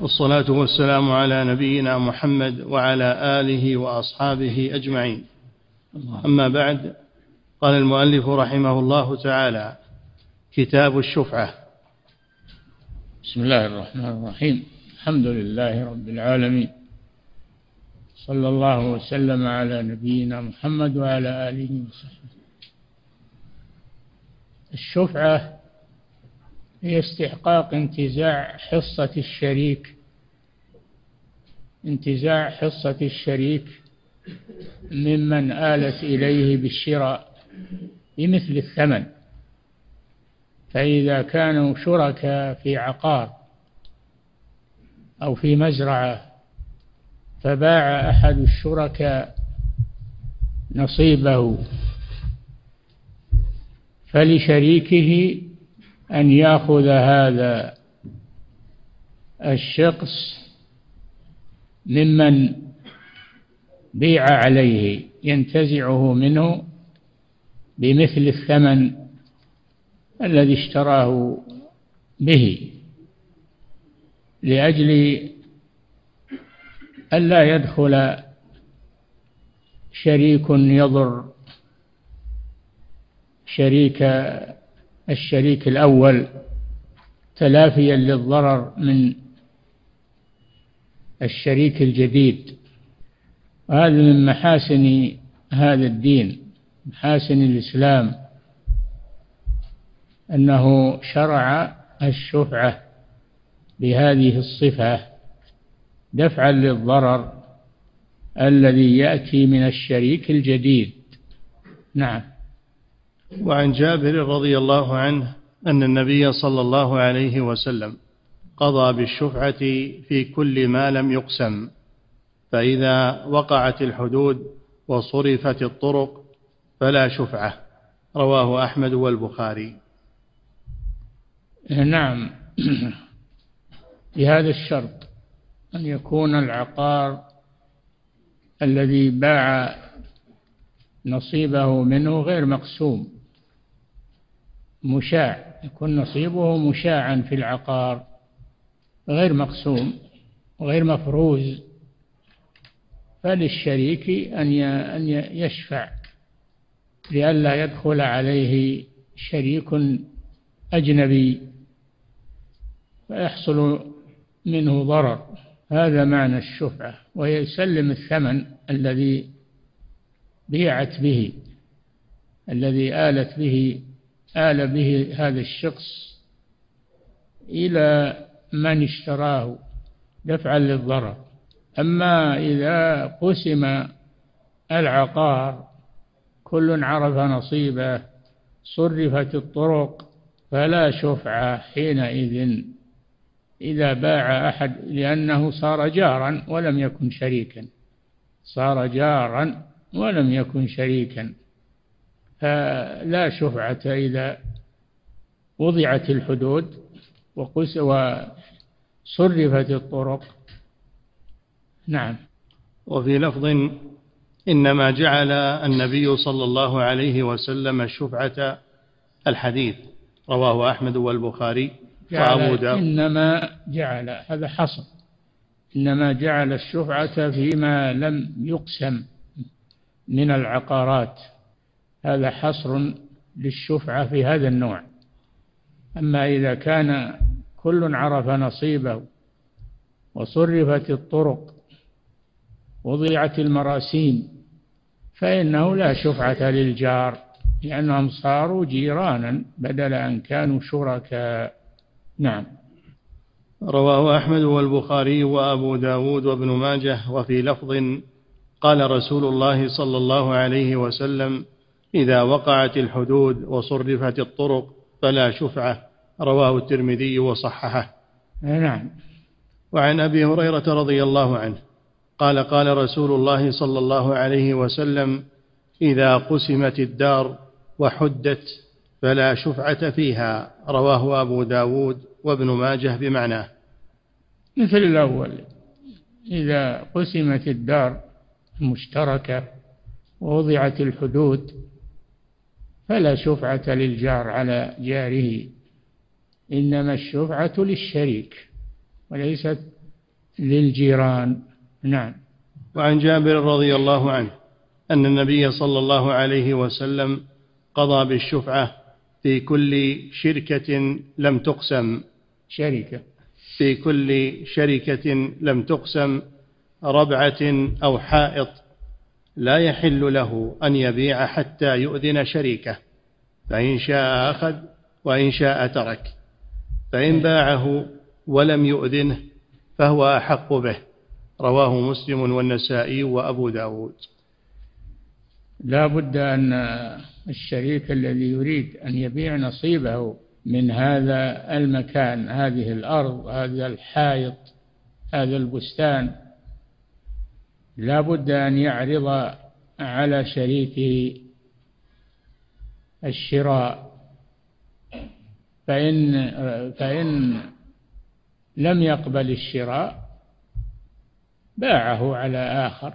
والصلاة والسلام على نبينا محمد وعلى آله وأصحابه أجمعين. أما بعد قال المؤلف رحمه الله تعالى كتاب الشفعة. بسم الله الرحمن الرحيم. الحمد لله رب العالمين. صلى الله وسلم على نبينا محمد وعلى آله وصحبه. الشفعة هي استحقاق انتزاع حصة الشريك. انتزاع حصة الشريك ممن آلت إليه بالشراء بمثل الثمن. فإذا كانوا شركاء في عقار أو في مزرعة فباع أحد الشركاء نصيبه فلشريكه أن يأخذ هذا الشخص ممن بيع عليه ينتزعه منه بمثل الثمن الذي اشتراه به لأجل ألا يدخل شريك يضر شريك الشريك الأول تلافيا للضرر من الشريك الجديد. وهذا من محاسن هذا الدين محاسن الإسلام أنه شرع الشفعة بهذه الصفة دفعا للضرر الذي يأتي من الشريك الجديد. نعم. وعن جابر رضي الله عنه أن النبي صلى الله عليه وسلم قضى بالشفعة في كل ما لم يقسم فإذا وقعت الحدود وصرفت الطرق فلا شفعة. رواه أحمد والبخاري. نعم. بهذا الشرط أن يكون العقار الذي باع نصيبه منه غير مقسوم. مشاع يكون نصيبه مشاعا في العقار. غير مقسوم غير مفروز. فللشريك أن أن يشفع. لئلا يدخل عليه شريك أجنبي. فيحصل منه ضرر. هذا معنى الشفعة ويسلم الثمن الذي بيعت به الذي آلت به آل به هذا الشخص إلى من اشتراه دفعا للضرر. أما إذا قسم العقار كل عرف نصيبه صرفت الطرق فلا شفعة حينئذ إذا باع أحد لأنه صار جارا ولم يكن شريكا. صار جارا ولم يكن شريكا. فلا شفعة إذا وضعت الحدود وصرفت الطرق. نعم. وفي لفظ إنما جعل النبي صلى الله عليه وسلم الشفعة الحديث رواه أحمد والبخاري وأبو داود. إنما جعل هذا حصر. إنما جعل الشفعة فيما لم يقسم. من العقارات. هذا حصر للشفعة في هذا النوع. أما إذا كان كل عرف نصيبه وصرفت الطرق وضيعت المراسيم فإنه لا شفعة للجار لأنهم صاروا جيرانا بدل أن كانوا شركاء. نعم. رواه أحمد والبخاري وأبو داود وابن ماجه وفي لفظ قال رسول الله صلى الله عليه وسلم إذا وقعت الحدود وصرفت الطرق فلا شفعة. رواه الترمذي وصححه. نعم. وعن أبي هريرة رضي الله عنه قال قال رسول الله صلى الله عليه وسلم إذا قسمت الدار وحدت فلا شفعة فيها. رواه أبو داود وابن ماجه بمعناه. مثل الأول إذا قسمت الدار المشتركة ووضعت الحدود فلا شفعة للجار على جاره إنما الشفعة للشريك وليست للجيران. نعم. وعن جابر رضي الله عنه أن النبي صلى الله عليه وسلم قضى بالشفعة في كل شركة لم تقسم. شركة. في كل شركة لم تقسم. ربعة أو حائط لا يحل له أن يبيع حتى يؤذن شريكه فإن شاء أخذ وإن شاء ترك. فإن باعه ولم يؤذنه فهو أحق به. رواه مسلم والنسائي وأبو داود. لا بد أن الشريك الذي يريد أن يبيع نصيبه من هذا المكان هذه الأرض هذا الحائط هذا البستان لا بد أن يعرض على شريكه الشراء فإن فإن لم يقبل الشراء باعه على آخر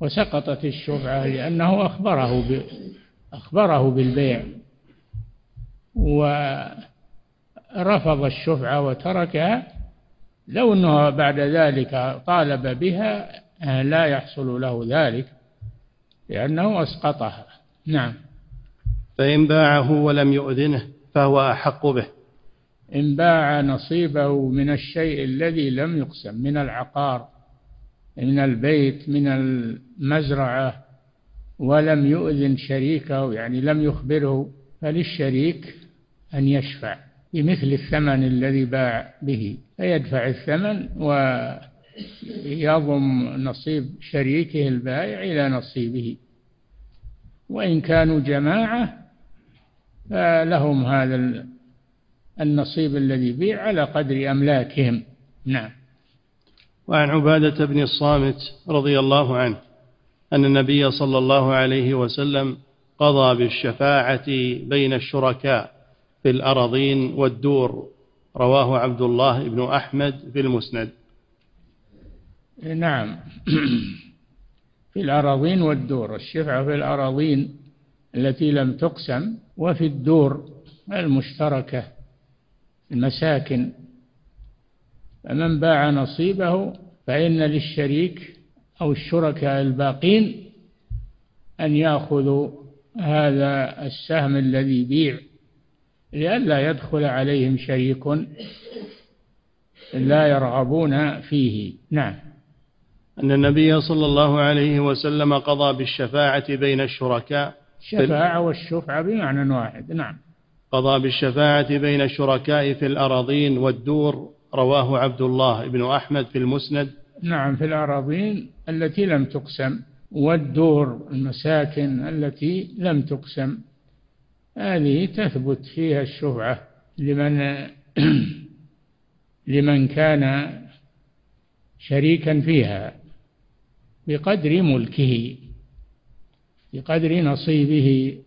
وسقطت الشفعة لأنه أخبره. أخبره بالبيع ورفض الشفعة وتركها لو أنه بعد ذلك طالب بها لا يحصل له ذلك لأنه أسقطها. نعم. فإن باعه ولم يؤذنه فهو أحق به. إن باع نصيبه من الشيء الذي لم يقسم من العقار من البيت من المزرعة ولم يؤذن شريكه يعني لم يخبره فللشريك أن يشفع. بمثل الثمن الذي باع به. فيدفع الثمن ويضم نصيب شريكه البائع إلى نصيبه. وإن كانوا جماعة فلهم هذا النصيب الذي بيع على قدر أملاكهم. نعم. وعن عبادة بن الصامت رضي الله عنه أن النبي صلى الله عليه وسلم قضى بالشفاعة بين الشركاء. في الأراضين والدور رواه عبد الله بن أحمد في المسند. نعم. في الأراضين والدور الشفعة في الأراضين التي لم تقسم وفي الدور المشتركة المساكن. فمن باع نصيبه فإن للشريك أو الشركاء الباقين أن يأخذوا هذا السهم الذي بيع لئلا يدخل عليهم شريك لا يرغبون فيه. نعم. أن النبي صلى الله عليه وسلم قضى بالشفاعة بين الشركاء الشفاعة والشفعة بمعنى واحد. نعم. قضى بالشفاعة بين الشركاء في الأراضين والدور رواه عبد الله بن أحمد في المسند. نعم في الأراضين التي لم تقسم والدور المساكن التي لم تقسم. هذه تثبت فيها الشفعة لمن لمن كان شريكا فيها بقدر ملكه بقدر نصيبه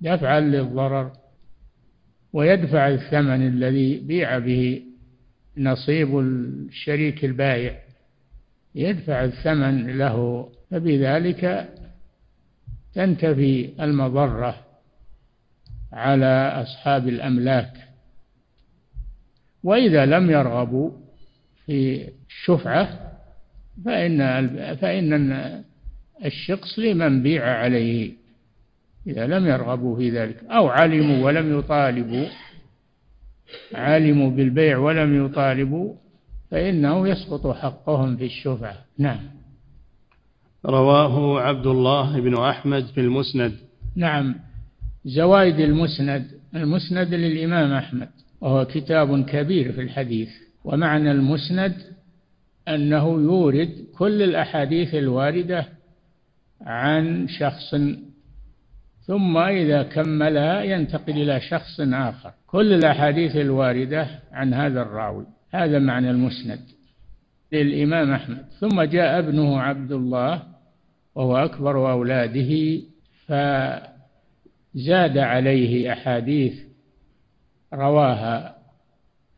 دفعا للضرر ويدفع الثمن الذي بيع به نصيب الشريك البائع يدفع الثمن له فبذلك تنتفي المضرة. على أصحاب الأملاك. وإذا لم يرغبوا في الشفعة فإن فإن الشخص لمن بيع عليه. إذا لم يرغبوا في ذلك أو علموا ولم يطالبوا علموا بالبيع ولم يطالبوا فإنه يسقط حقهم في الشفعة. نعم. رواه عبد الله بن أحمد في المسند. نعم. زوائد المسند المسند للإمام أحمد وهو كتاب كبير في الحديث ومعنى المسند أنه يورد كل الأحاديث الواردة عن شخص ثم إذا كملها ينتقل إلى شخص آخر. كل الأحاديث الواردة عن هذا الراوي. هذا معنى المسند للإمام أحمد. ثم جاء ابنه عبد الله وهو أكبر أولاده فزاد عليه أحاديث رواها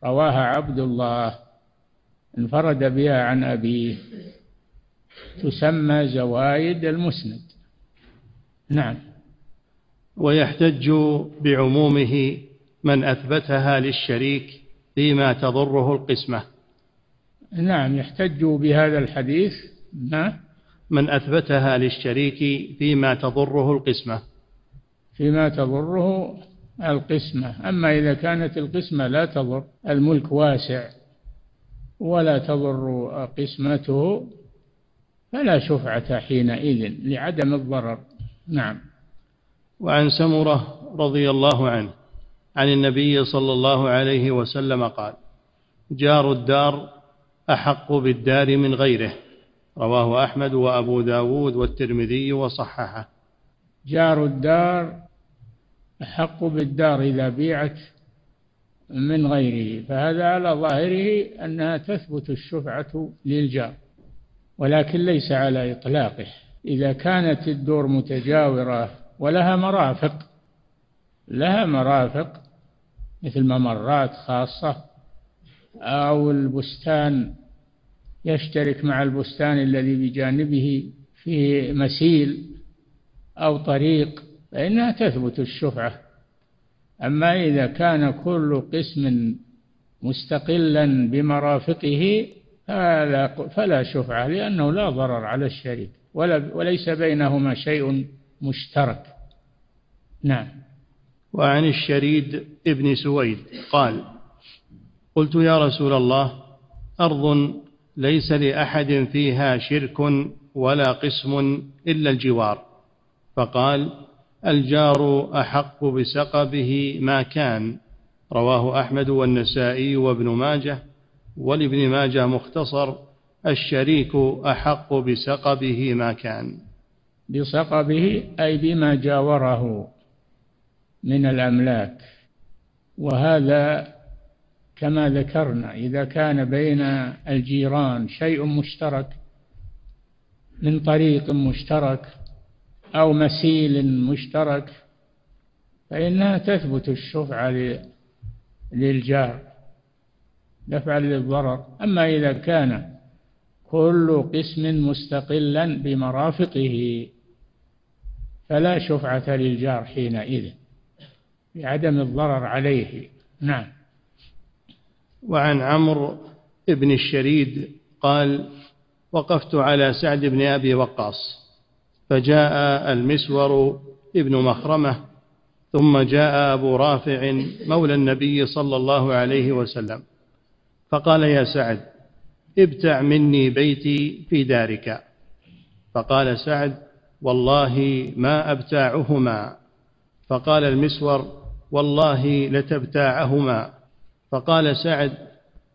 رواها عبد الله انفرد بها عن أبيه. تسمى زوايد المسند. نعم. ويحتج بعمومه من أثبتها للشريك فيما تضره القسمة. نعم يحتج بهذا الحديث. ما من أثبتها للشريك فيما تضره القسمة. فيما تضره القسمة. أما إذا كانت القسمة لا تضر الملك واسع ولا تضر قسمته فلا شفعة حينئذ لعدم الضرر. نعم. وعن سمرة رضي الله عنه عن النبي صلى الله عليه وسلم قال جار الدار أحق بالدار من غيره. رواه أحمد وأبو داود والترمذي وصححه. جار الدار أحق بالدار إذا بيعت من غيره فهذا على ظاهره أنها تثبت الشفعة للجار ولكن ليس على إطلاقه. إذا كانت الدور متجاورة ولها مرافق لها مرافق مثل ممرات خاصة أو البستان يشترك مع البستان الذي بجانبه فيه مسيل أو طريق فإنها تثبت الشفعة. أما إذا كان كل قسم مستقلا بمرافقه فلا, شفعة لأنه لا ضرر على الشريك ولا وليس بينهما شيء مشترك. نعم. وعن الشريد ابن سويد قال قلت يا رسول الله أرض ليس لأحد فيها شرك ولا قسم إلا الجوار. فقال الجار أحق بسقبه ما كان. رواه أحمد والنسائي وابن ماجه ولابن ماجه مختصر الشريك أحق بسقبه ما كان. بسقبه أي بما جاوره من الأملاك. وهذا كما ذكرنا إذا كان بين الجيران شيء مشترك من طريق مشترك أو مسيل مشترك فإنها تثبت الشفعة للجار دفعا للضرر. أما إذا كان كل قسم مستقلا بمرافقه فلا شفعة للجار حينئذ لعدم الضرر عليه. نعم. وعن عمرو بن الشريد قال وقفت على سعد بن أبي وقاص. فجاء المسور ابن مخرمة ثم جاء أبو رافع مولى النبي صلى الله عليه وسلم فقال يا سعد ابتع مني بيتي في دارك. فقال سعد والله ما أبتاعهما. فقال المسور والله لتبتاعهما. فقال سعد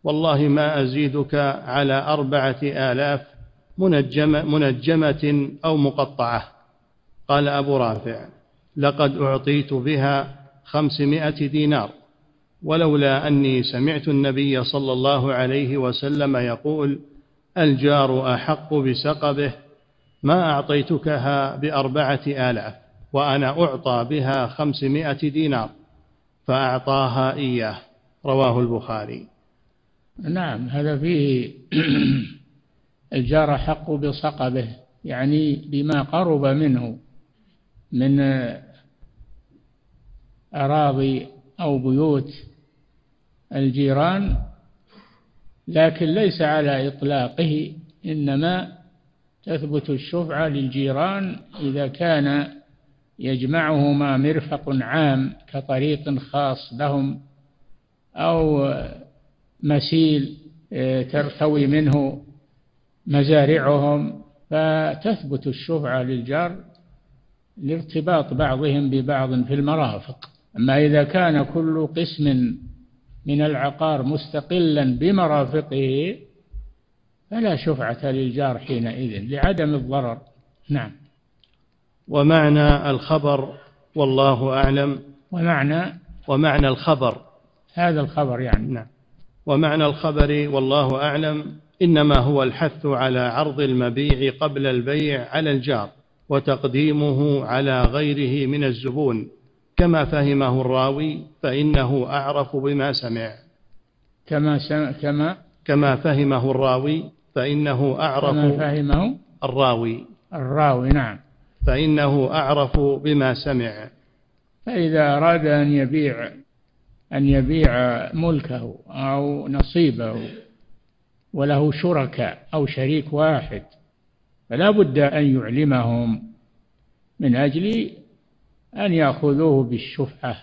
والله ما أزيدك على أربعة آلاف منجمة, منجمة أو مقطعة. قال أبو رافع لقد أعطيت بها خمسمائة دينار ولولا أني سمعت النبي صلى الله عليه وسلم يقول الجار أحق بسقبه ما أعطيتكها بأربعة آلاف وأنا أعطى بها خمسمائة دينار فأعطاها إياه. رواه البخاري. نعم هذا فيه الجار حق بصقبه يعني بما قرب منه من أراضي أو بيوت الجيران لكن ليس على إطلاقه إنما تثبت الشفعة للجيران إذا كان يجمعهما مرفق عام كطريق خاص لهم أو مسيل آه، ترتوي منه مزارعهم فتثبت الشفعة للجار لارتباط بعضهم ببعض في المرافق. أما إذا كان كل قسم من العقار مستقلا بمرافقه فلا شفعة للجار حينئذ لعدم الضرر. نعم. ومعنى الخبر والله أعلم. ومعنى؟ ومعنى الخبر. هذا الخبر يعني. نعم. ومعنى الخبر والله أعلم. إنما هو الحث على عرض المبيع قبل البيع على الجار وتقديمه على غيره من الزبون. كما فهمه الراوي فإنه أعرف بما سمع. كما سمع كما كما فهمه الراوي فإنه أعرف كما فهمه الراوي. الراوي نعم. فإنه أعرف بما سمع. فإذا أراد أن يبيع أن يبيع ملكه أو نصيبه وله شركاء أو شريك واحد فلا بد أن يعلمهم من أجل أن يأخذوه بالشفعة.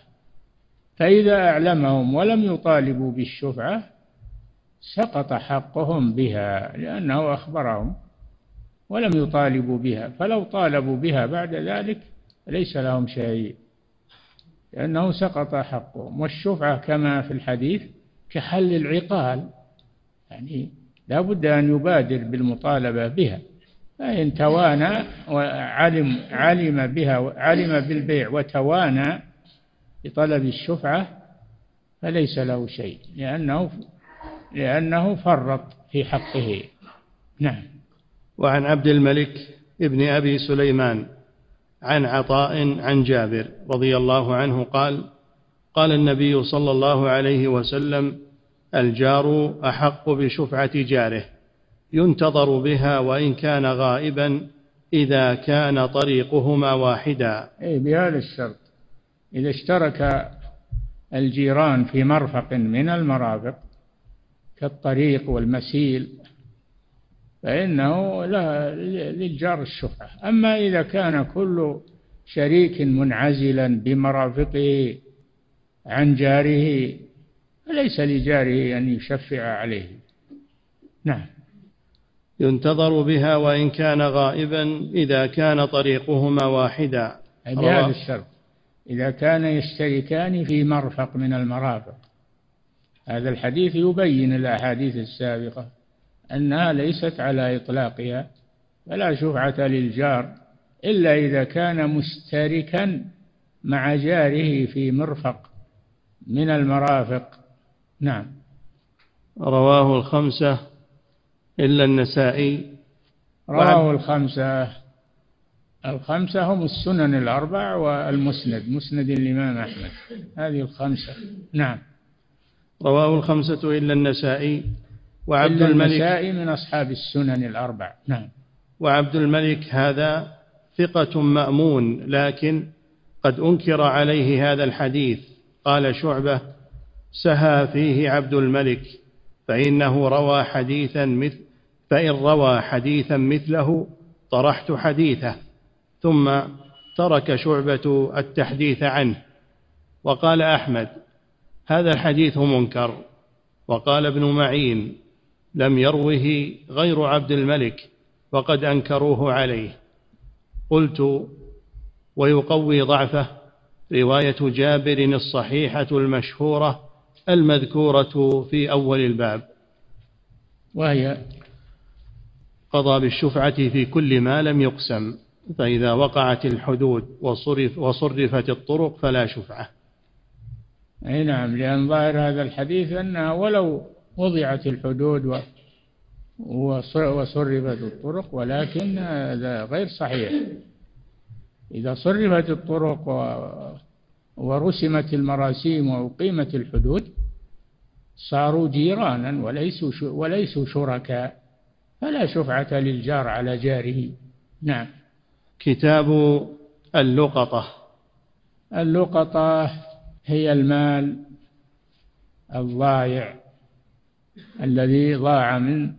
فإذا أعلمهم ولم يطالبوا بالشفعة سقط حقهم بها لأنه أخبرهم ولم يطالبوا بها. فلو طالبوا بها بعد ذلك ليس لهم شيء لأنه سقط حقهم. والشفعة كما في الحديث كحل العقال يعني لا بد أن يبادر بالمطالبة بها. فإن توانى وعلم علم بها علم بالبيع وتوانى بطلب الشفعة فليس له شيء لأنه لأنه فرط في حقه. نعم. وعن عبد الملك ابن أبي سليمان عن عطاء عن جابر رضي الله عنه قال قال النبي صلى الله عليه وسلم الجار أحق بشفعة جاره ينتظر بها وإن كان غائبا إذا كان طريقهما واحدا. أي بهذا الشرط. إذا اشترك الجيران في مرفق من المرافق كالطريق والمسيل فإنه لا للجار الشفعة. أما إذا كان كل شريك منعزلا بمرافقه عن جاره فليس لجاره أن يشفع عليه. نعم. ينتظر بها وإن كان غائبا إذا كان طريقهما واحدا. بهذا الشرط. إذا كان يشتركان في مرفق من المرافق. هذا الحديث يبين الأحاديث السابقة أنها ليست على إطلاقها فلا شفعة للجار إلا إذا كان مشتركا مع جاره في مرفق من المرافق. نعم. رواه الخمسة إلا النسائي. رواه الخمسة. الخمسة هم السنن الأربع والمسند مسند الإمام أحمد. هذه الخمسة. نعم. رواه الخمسة إلا النسائي. وعبد الملك النسائي من أصحاب السنن الأربع. نعم. وعبد الملك هذا ثقة مأمون لكن قد أنكر عليه هذا الحديث. قال شعبة سهى فيه عبد الملك فإنه روى حديثا مثل فإن روى حديثا مثله طرحت حديثه ثم ترك شعبة التحديث عنه. وقال أحمد هذا الحديث منكر. وقال ابن معين لم يروه غير عبد الملك وقد أنكروه عليه. قلت ويقوي ضعفه رواية جابر الصحيحة المشهورة المذكورة في أول الباب وهي قضى بالشفعة في كل ما لم يقسم فإذا وقعت الحدود وصرف وصرفت الطرق فلا شفعة. أي نعم لأن ظاهر هذا الحديث أنها ولو وضعت الحدود وصرفت الطرق ولكن هذا غير صحيح. إذا صرفت الطرق ورسمت المراسيم وأقيمت الحدود صاروا جيرانا وليسوا وليسوا شركاء فلا شفعة للجار على جاره. نعم. كتاب اللقطة. اللقطة هي المال الضائع الذي ضاع من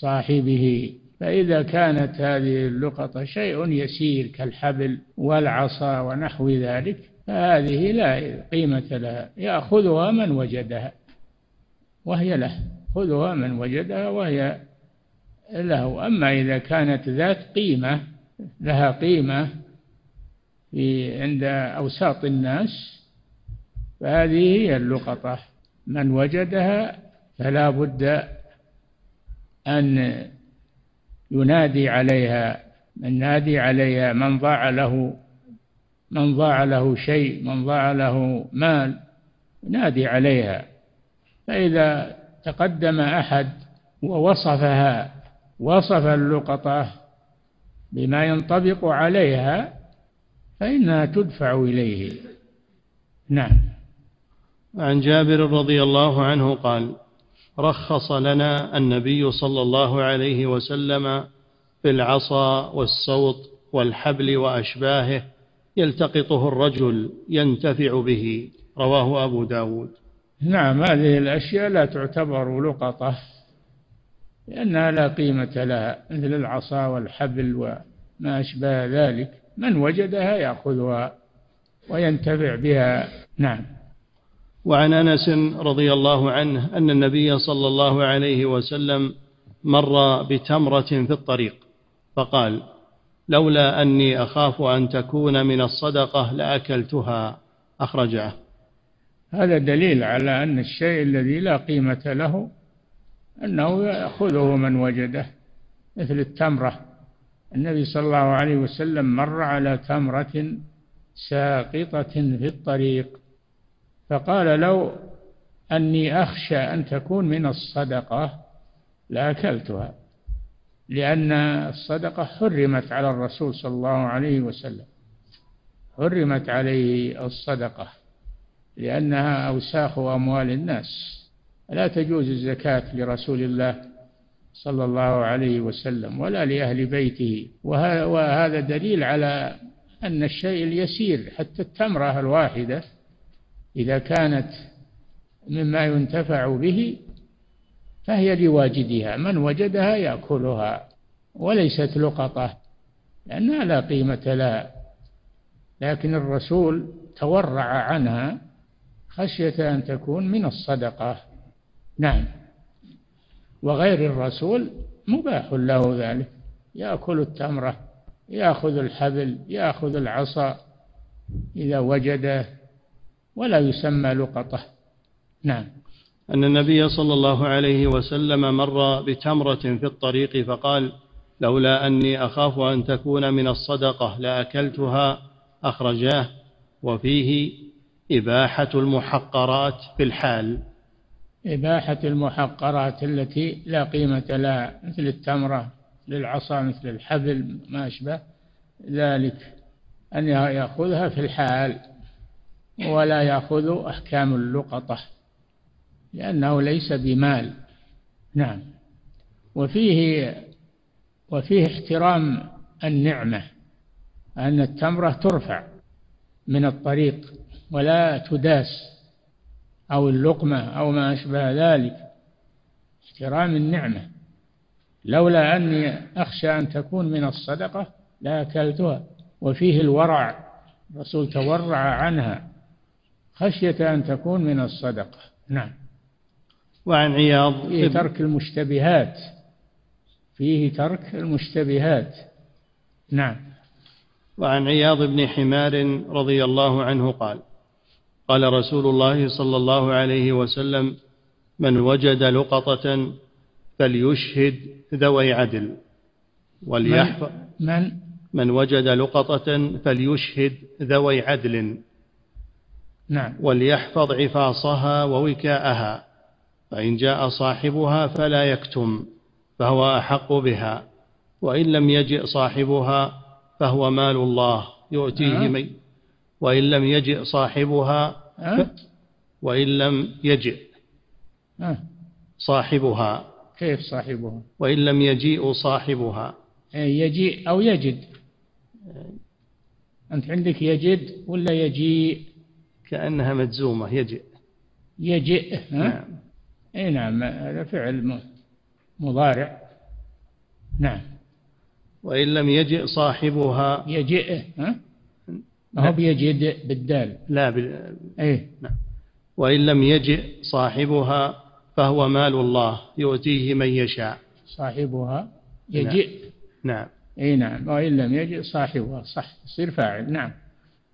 صاحبه. فإذا كانت هذه اللقطة شيء يسير كالحبل والعصا ونحو ذلك فهذه لا قيمة لها يأخذها من وجدها وهي له خذها من وجدها وهي له. أما إذا كانت ذات قيمة لها قيمة في عند أوساط الناس فهذه هي اللقطة. من وجدها فلا بد أن ينادي عليها من نادي عليها من ضاع له من ضاع له شيء من ضاع له مال ينادي عليها. فإذا تقدم أحد ووصفها وصف اللقطة بما ينطبق عليها فإنها تدفع إليه. نعم. عن جابر رضي الله عنه قال رخص لنا النبي صلى الله عليه وسلم في العصا والسوط والحبل وأشباهه يلتقطه الرجل ينتفع به رواه أبو داود. نعم هذه الأشياء لا تعتبر لقطة لأنها لا قيمة لها مثل العصا والحبل وما أشبه ذلك. من وجدها يأخذها وينتفع بها. نعم. وعن أنس رضي الله عنه أن النبي صلى الله عليه وسلم مر بتمرة في الطريق فقال لولا أني أخاف أن تكون من الصدقة لأكلتها. أخرجه. هذا دليل على أن الشيء الذي لا قيمة له أنه يأخذه من وجده مثل التمرة. النبي صلى الله عليه وسلم مر على تمرة ساقطة في الطريق فقال لو أني أخشى أن تكون من الصدقة لأكلتها. لأن الصدقة حرمت على الرسول صلى الله عليه وسلم. حرمت عليه الصدقة لأنها أوساخ أموال الناس. لا تجوز الزكاة لرسول الله صلى الله عليه وسلم ولا لأهل بيته. وهذا دليل على أن الشيء اليسير حتى التمرة الواحدة إذا كانت مما ينتفع به فهي لواجدها من وجدها يأكلها وليست لقطة لأنها لا قيمة لها. لكن الرسول تورع عنها خشية أن تكون من الصدقة. نعم. وغير الرسول مباح له ذلك. يأكل التمرة يأخذ الحبل يأخذ العصا إذا وجده ولا يسمى لقطة. نعم. أن النبي صلى الله عليه وسلم مر بتمرة في الطريق فقال لولا أني أخاف أن تكون من الصدقة لأكلتها أخرجاه وفيه إباحة المحقرات في الحال. إباحة المحقرات التي لا قيمة لها مثل التمرة للعصا مثل الحبل ما أشبه ذلك. أن يأخذها في الحال ولا يأخذ أحكام اللقطة. لأنه ليس بمال. نعم. وفيه وفيه احترام النعمة أن التمرة ترفع من الطريق ولا تداس أو اللقمة أو ما أشبه ذلك. احترام النعمة. لولا أني أخشى أن تكون من الصدقة لأكلتها وفيه الورع. الرسول تورع عنها. خشية أن تكون من الصدقة. نعم. وعن عياض فيه ترك المشتبهات. فيه ترك المشتبهات. نعم. وعن عياض بن حمار رضي الله عنه قال قال رسول الله صلى الله عليه وسلم من وجد لقطة فليشهد ذوي عدل. وليحفظ من؟ من وجد لقطة فليشهد ذوي عدل. نعم. وليحفظ عفاصها ووكاءها. فإن جاء صاحبها فلا يكتم فهو أحق بها وإن لم يجئ صاحبها فهو مال الله يؤتيه أه؟ من وإن لم يجئ صاحبها أه؟ وإن لم يجئ أه؟ صاحبها كيف صاحبها وإن لم يجيء صاحبها يجيء أو يجد أنت عندك يجد ولا يجيء كأنها مجزومة يجئ يجئ؟ نعم أي نعم هذا فعل مضارع. نعم. وإن لم يجئ صاحبها. يجئ ها؟ ما هو بيجد بالدال؟ لا بال... أي. نعم. وإن لم يجئ صاحبها فهو مال الله يؤتيه من يشاء. صاحبها يجئ. نعم, نعم. أي نعم وإن لم يجئ صاحبها صح يصير فاعل. نعم.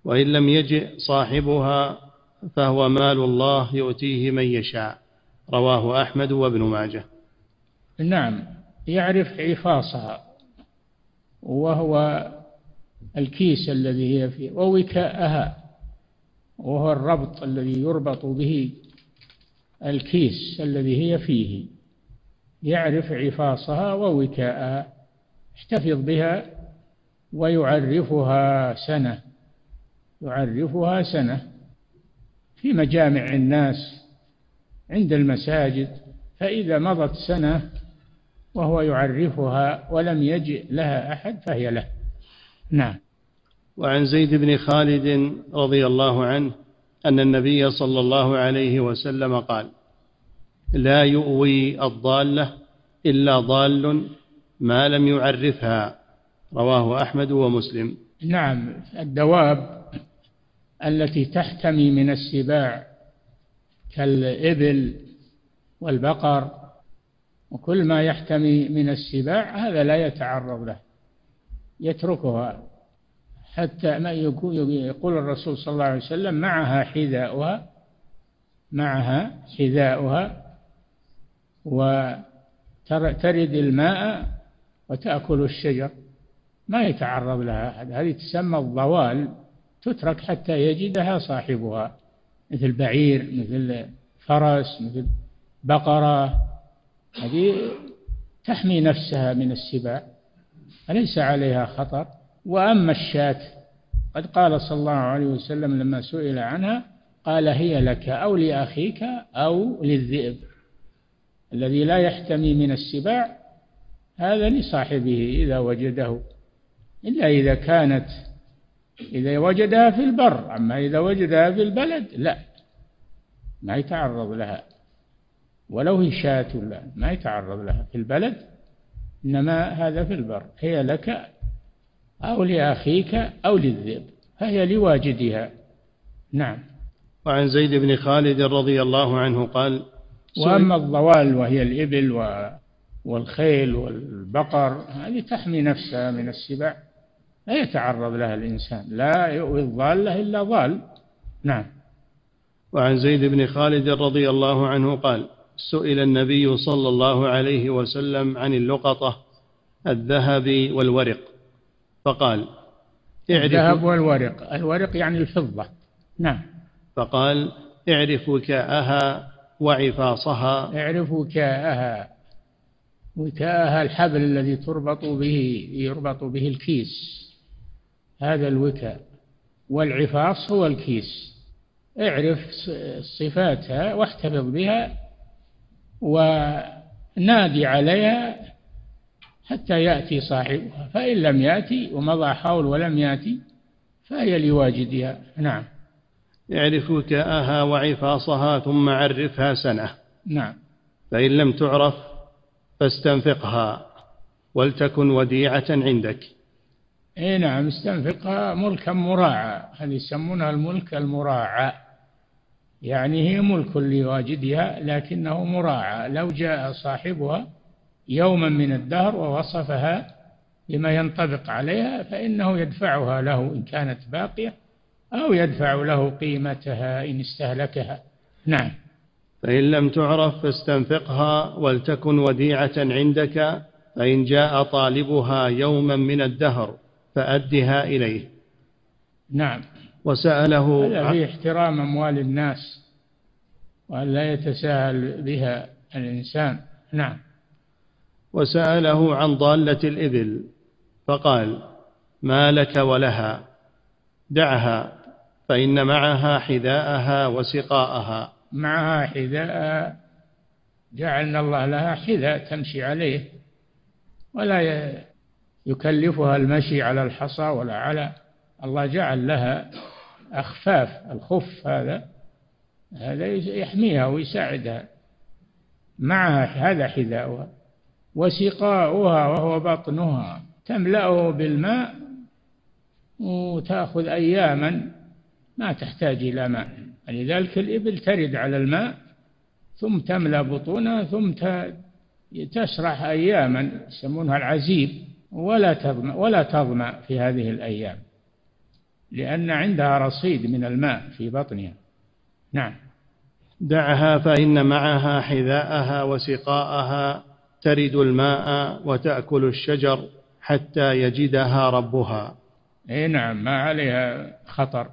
وإن لم يجئ صاحبها فهو مال الله يؤتيه من يشاء. رواه أحمد وابن ماجه. نعم يعرف عفاصها وهو الكيس الذي هي فيه ووكاءها وهو الربط الذي يربط به الكيس الذي هي فيه. يعرف عفاصها ووكاءها يحتفظ بها ويعرفها سنة يعرفها سنة. في مجامع الناس عند المساجد فإذا مضت سنة وهو يعرفها ولم يجئ لها أحد فهي له. نعم. وعن زيد بن خالد رضي الله عنه أن النبي صلى الله عليه وسلم قال لا يؤوي الضالة إلا ضال ما لم يعرفها. رواه أحمد ومسلم. نعم. الدواب التي تحتمي من السباع كالإبل والبقر وكل ما يحتمي من السباع هذا لا يتعرض له يتركها. حتى ما يقول الرسول صلى الله عليه وسلم معها حذاؤها معها حذاؤها وترد الماء وتأكل الشجر. ما يتعرض لها هذه تسمى الضوال تترك حتى يجدها صاحبها. مثل بعير مثل فرس مثل بقرة. هذه تحمي نفسها من السباع أليس عليها خطر. وأما الشاة قد قال صلى الله عليه وسلم لما سئل عنها قال هي لك أو لأخيك أو للذئب. الذي لا يحتمي من السباع هذا لصاحبه إذا وجده. إلا إذا كانت إذا وجدها في البر أما إذا وجدها في البلد لا. ما يتعرض لها. ولو هي شاة لا. ما يتعرض لها. في البلد إنما هذا في البر. هي لك أو لأخيك أو للذئب. فهي لواجدها. نعم. وعن زيد بن خالد رضي الله عنه قال وأما الضوال وهي الإبل والخيل والبقر هذه تحمي نفسها من السباع لا يتعرض لها الإنسان لا يؤوي الضالة إلا ضال. نعم. وعن زيد بن خالد رضي الله عنه قال سئل النبي صلى الله عليه وسلم عن اللقطة الذهب والورق. فقال الذهب والورق الورق يعني الفضة. نعم. فقال اعرف وكاءها وعفاصها. اعرف وكاءها وكاءها الحبل الذي تربط به يربط به الكيس. هذا الوكاء والعفاص هو الكيس. اعرف صفاتها واحتفظ بها ونادي عليها حتى يأتي صاحبها. فإن لم يأتي ومضى حول ولم يأتي فهي لواجدها. نعم. اعرف وكاءها وعفاصها ثم عرفها سنة. نعم. فإن لم تعرف فاستنفقها ولتكن وديعة عندك. اي نعم استنفقها ملكا مراعى. هذه يسمونها الملك المراعى. يعني هي ملك لواجدها لكنه مراعى. لو جاء صاحبها يوما من الدهر ووصفها بما ينطبق عليها فإنه يدفعها له إن كانت باقية أو يدفع له قيمتها إن استهلكها. نعم. فإن لم تعرف فاستنفقها ولتكن وديعة عندك فإن جاء طالبها يوما من الدهر فأدها إليه. نعم. وسأله هذا في احترام أموال الناس وأن لا يتساهل بها الإنسان. نعم. وسأله عن ضالة الإبل فقال ما لك ولها دعها فإن معها حذاءها وسقاءها. معها حذاء جعلنا الله لها حذاء تمشي عليه ولا يكلفها المشي على الحصى ولا على الله جعل لها أخفاف الخف هذا هذا يحميها ويساعدها. معها هذا حذاؤها. وسقاؤها وهو بطنها. تملأه بالماء وتأخذ أياما ما تحتاج إلى ماء. لذلك الإبل ترد على الماء ثم تملأ بطونها ثم تسرح أياما. يسمونها العزيب. ولا تظمأ ولا تظمأ في هذه الأيام لأن عندها رصيد من الماء في بطنها. نعم. دعها فإن معها حذاءها وسقاءها ترد الماء وتأكل الشجر حتى يجدها ربها. إي نعم ما عليها خطر.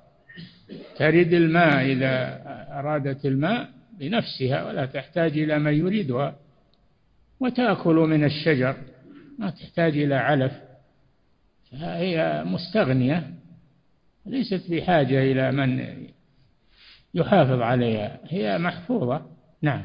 ترد الماء إذا أرادت الماء بنفسها ولا تحتاج إلى من يريدها. وتأكل من الشجر. ما تحتاج إلى علف. فهي مستغنية ليست بحاجة إلى من يحافظ عليها هي محفوظة. نعم.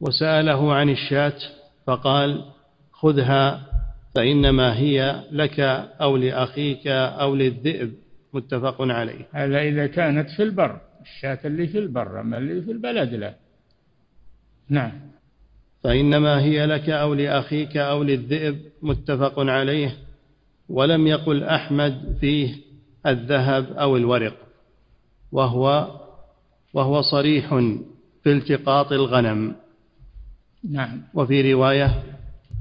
وسأله عن الشاة فقال خذها فإنما هي لك أو لأخيك أو للذئب. متفق عليه. هذا إذا كانت في البر الشاة اللي في البر أما اللي في البلد لا. نعم. فإنما هي لك أو لأخيك أو للذئب متفق عليه ولم يقل أحمد فيه الذهب أو الورق وهو وهو صريح في التقاط الغنم. نعم. وفي رواية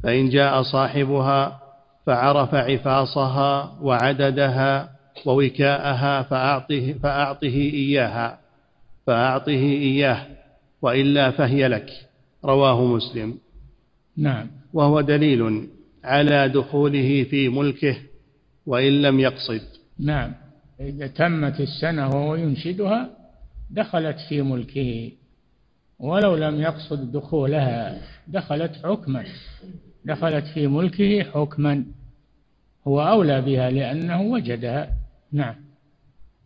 فإن جاء صاحبها فعرف عفاصها وعددها ووكاءها فأعطه, فأعطه إياها فأعطه إياه وإلا فهي لك. رواه مسلم. نعم. وهو دليل على دخوله في ملكه وإن لم يقصد. نعم. إذا تمت السنة وهو ينشدها دخلت في ملكه. ولو لم يقصد دخولها دخلت حكما. دخلت في ملكه حكما. هو أولى بها لأنه وجدها. نعم.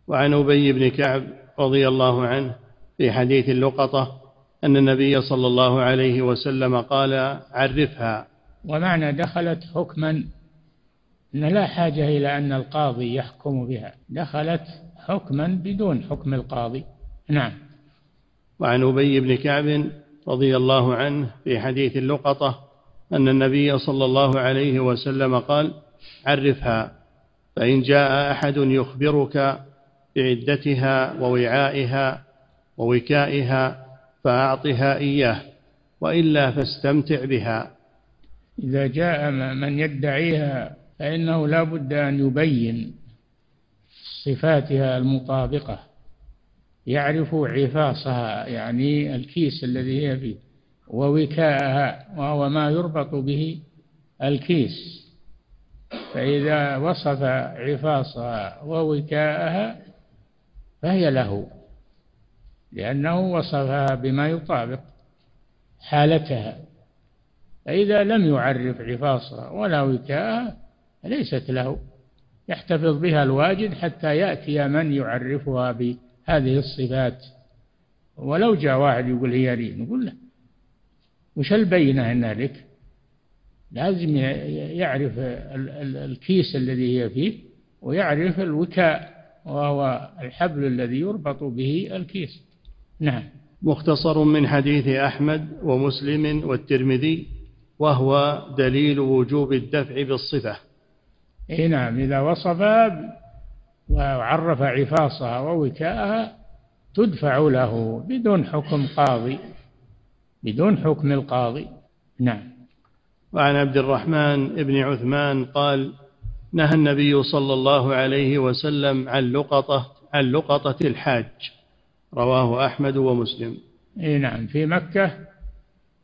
وعن أبي بن كعب رضي الله عنه في حديث اللقطة أن النبي صلى الله عليه وسلم قال عرفها. ومعنى دخلت حكما أن لا حاجة إلى أن القاضي يحكم بها. دخلت حكما بدون حكم القاضي. نعم. وعن أبي بن كعب رضي الله عنه في حديث اللقطة أن النبي صلى الله عليه وسلم قال عرفها فإن جاء أحد يخبرك بعدتها ووعائها ووكائها فأعطها إياه وإلا فاستمتع بها. إذا جاء من يدعيها فإنه لا بد أن يبين صفاتها المطابقة يعرف عفاصها يعني الكيس الذي هي فيه ووكاءها وهو ما يربط به الكيس. فإذا وصف عفاصها ووكاءها فهي له. لأنه وصفها بما يطابق حالتها. فإذا لم يعرف عفاصها ولا وكاءها ليست له. يحتفظ بها الواجد حتى يأتي من يعرفها بهذه الصفات. ولو جاء واحد يقول هي لي نقول له وش البينة أنها لك؟ لازم يعرف الكيس الذي هي فيه ويعرف الوكاء وهو الحبل الذي يربط به الكيس. نعم. مختصر من حديث أحمد ومسلم والترمذي وهو دليل وجوب الدفع بالصفة. إي نعم. إذا وصف وعرف عفاصها ووكاءها تدفع له بدون حكم قاضي. بدون حكم القاضي. نعم. وعن عبد الرحمن بن عثمان قال نهى النبي صلى الله عليه وسلم عن لقطة عن لقطة الحاج. رواه أحمد ومسلم. إي نعم في مكة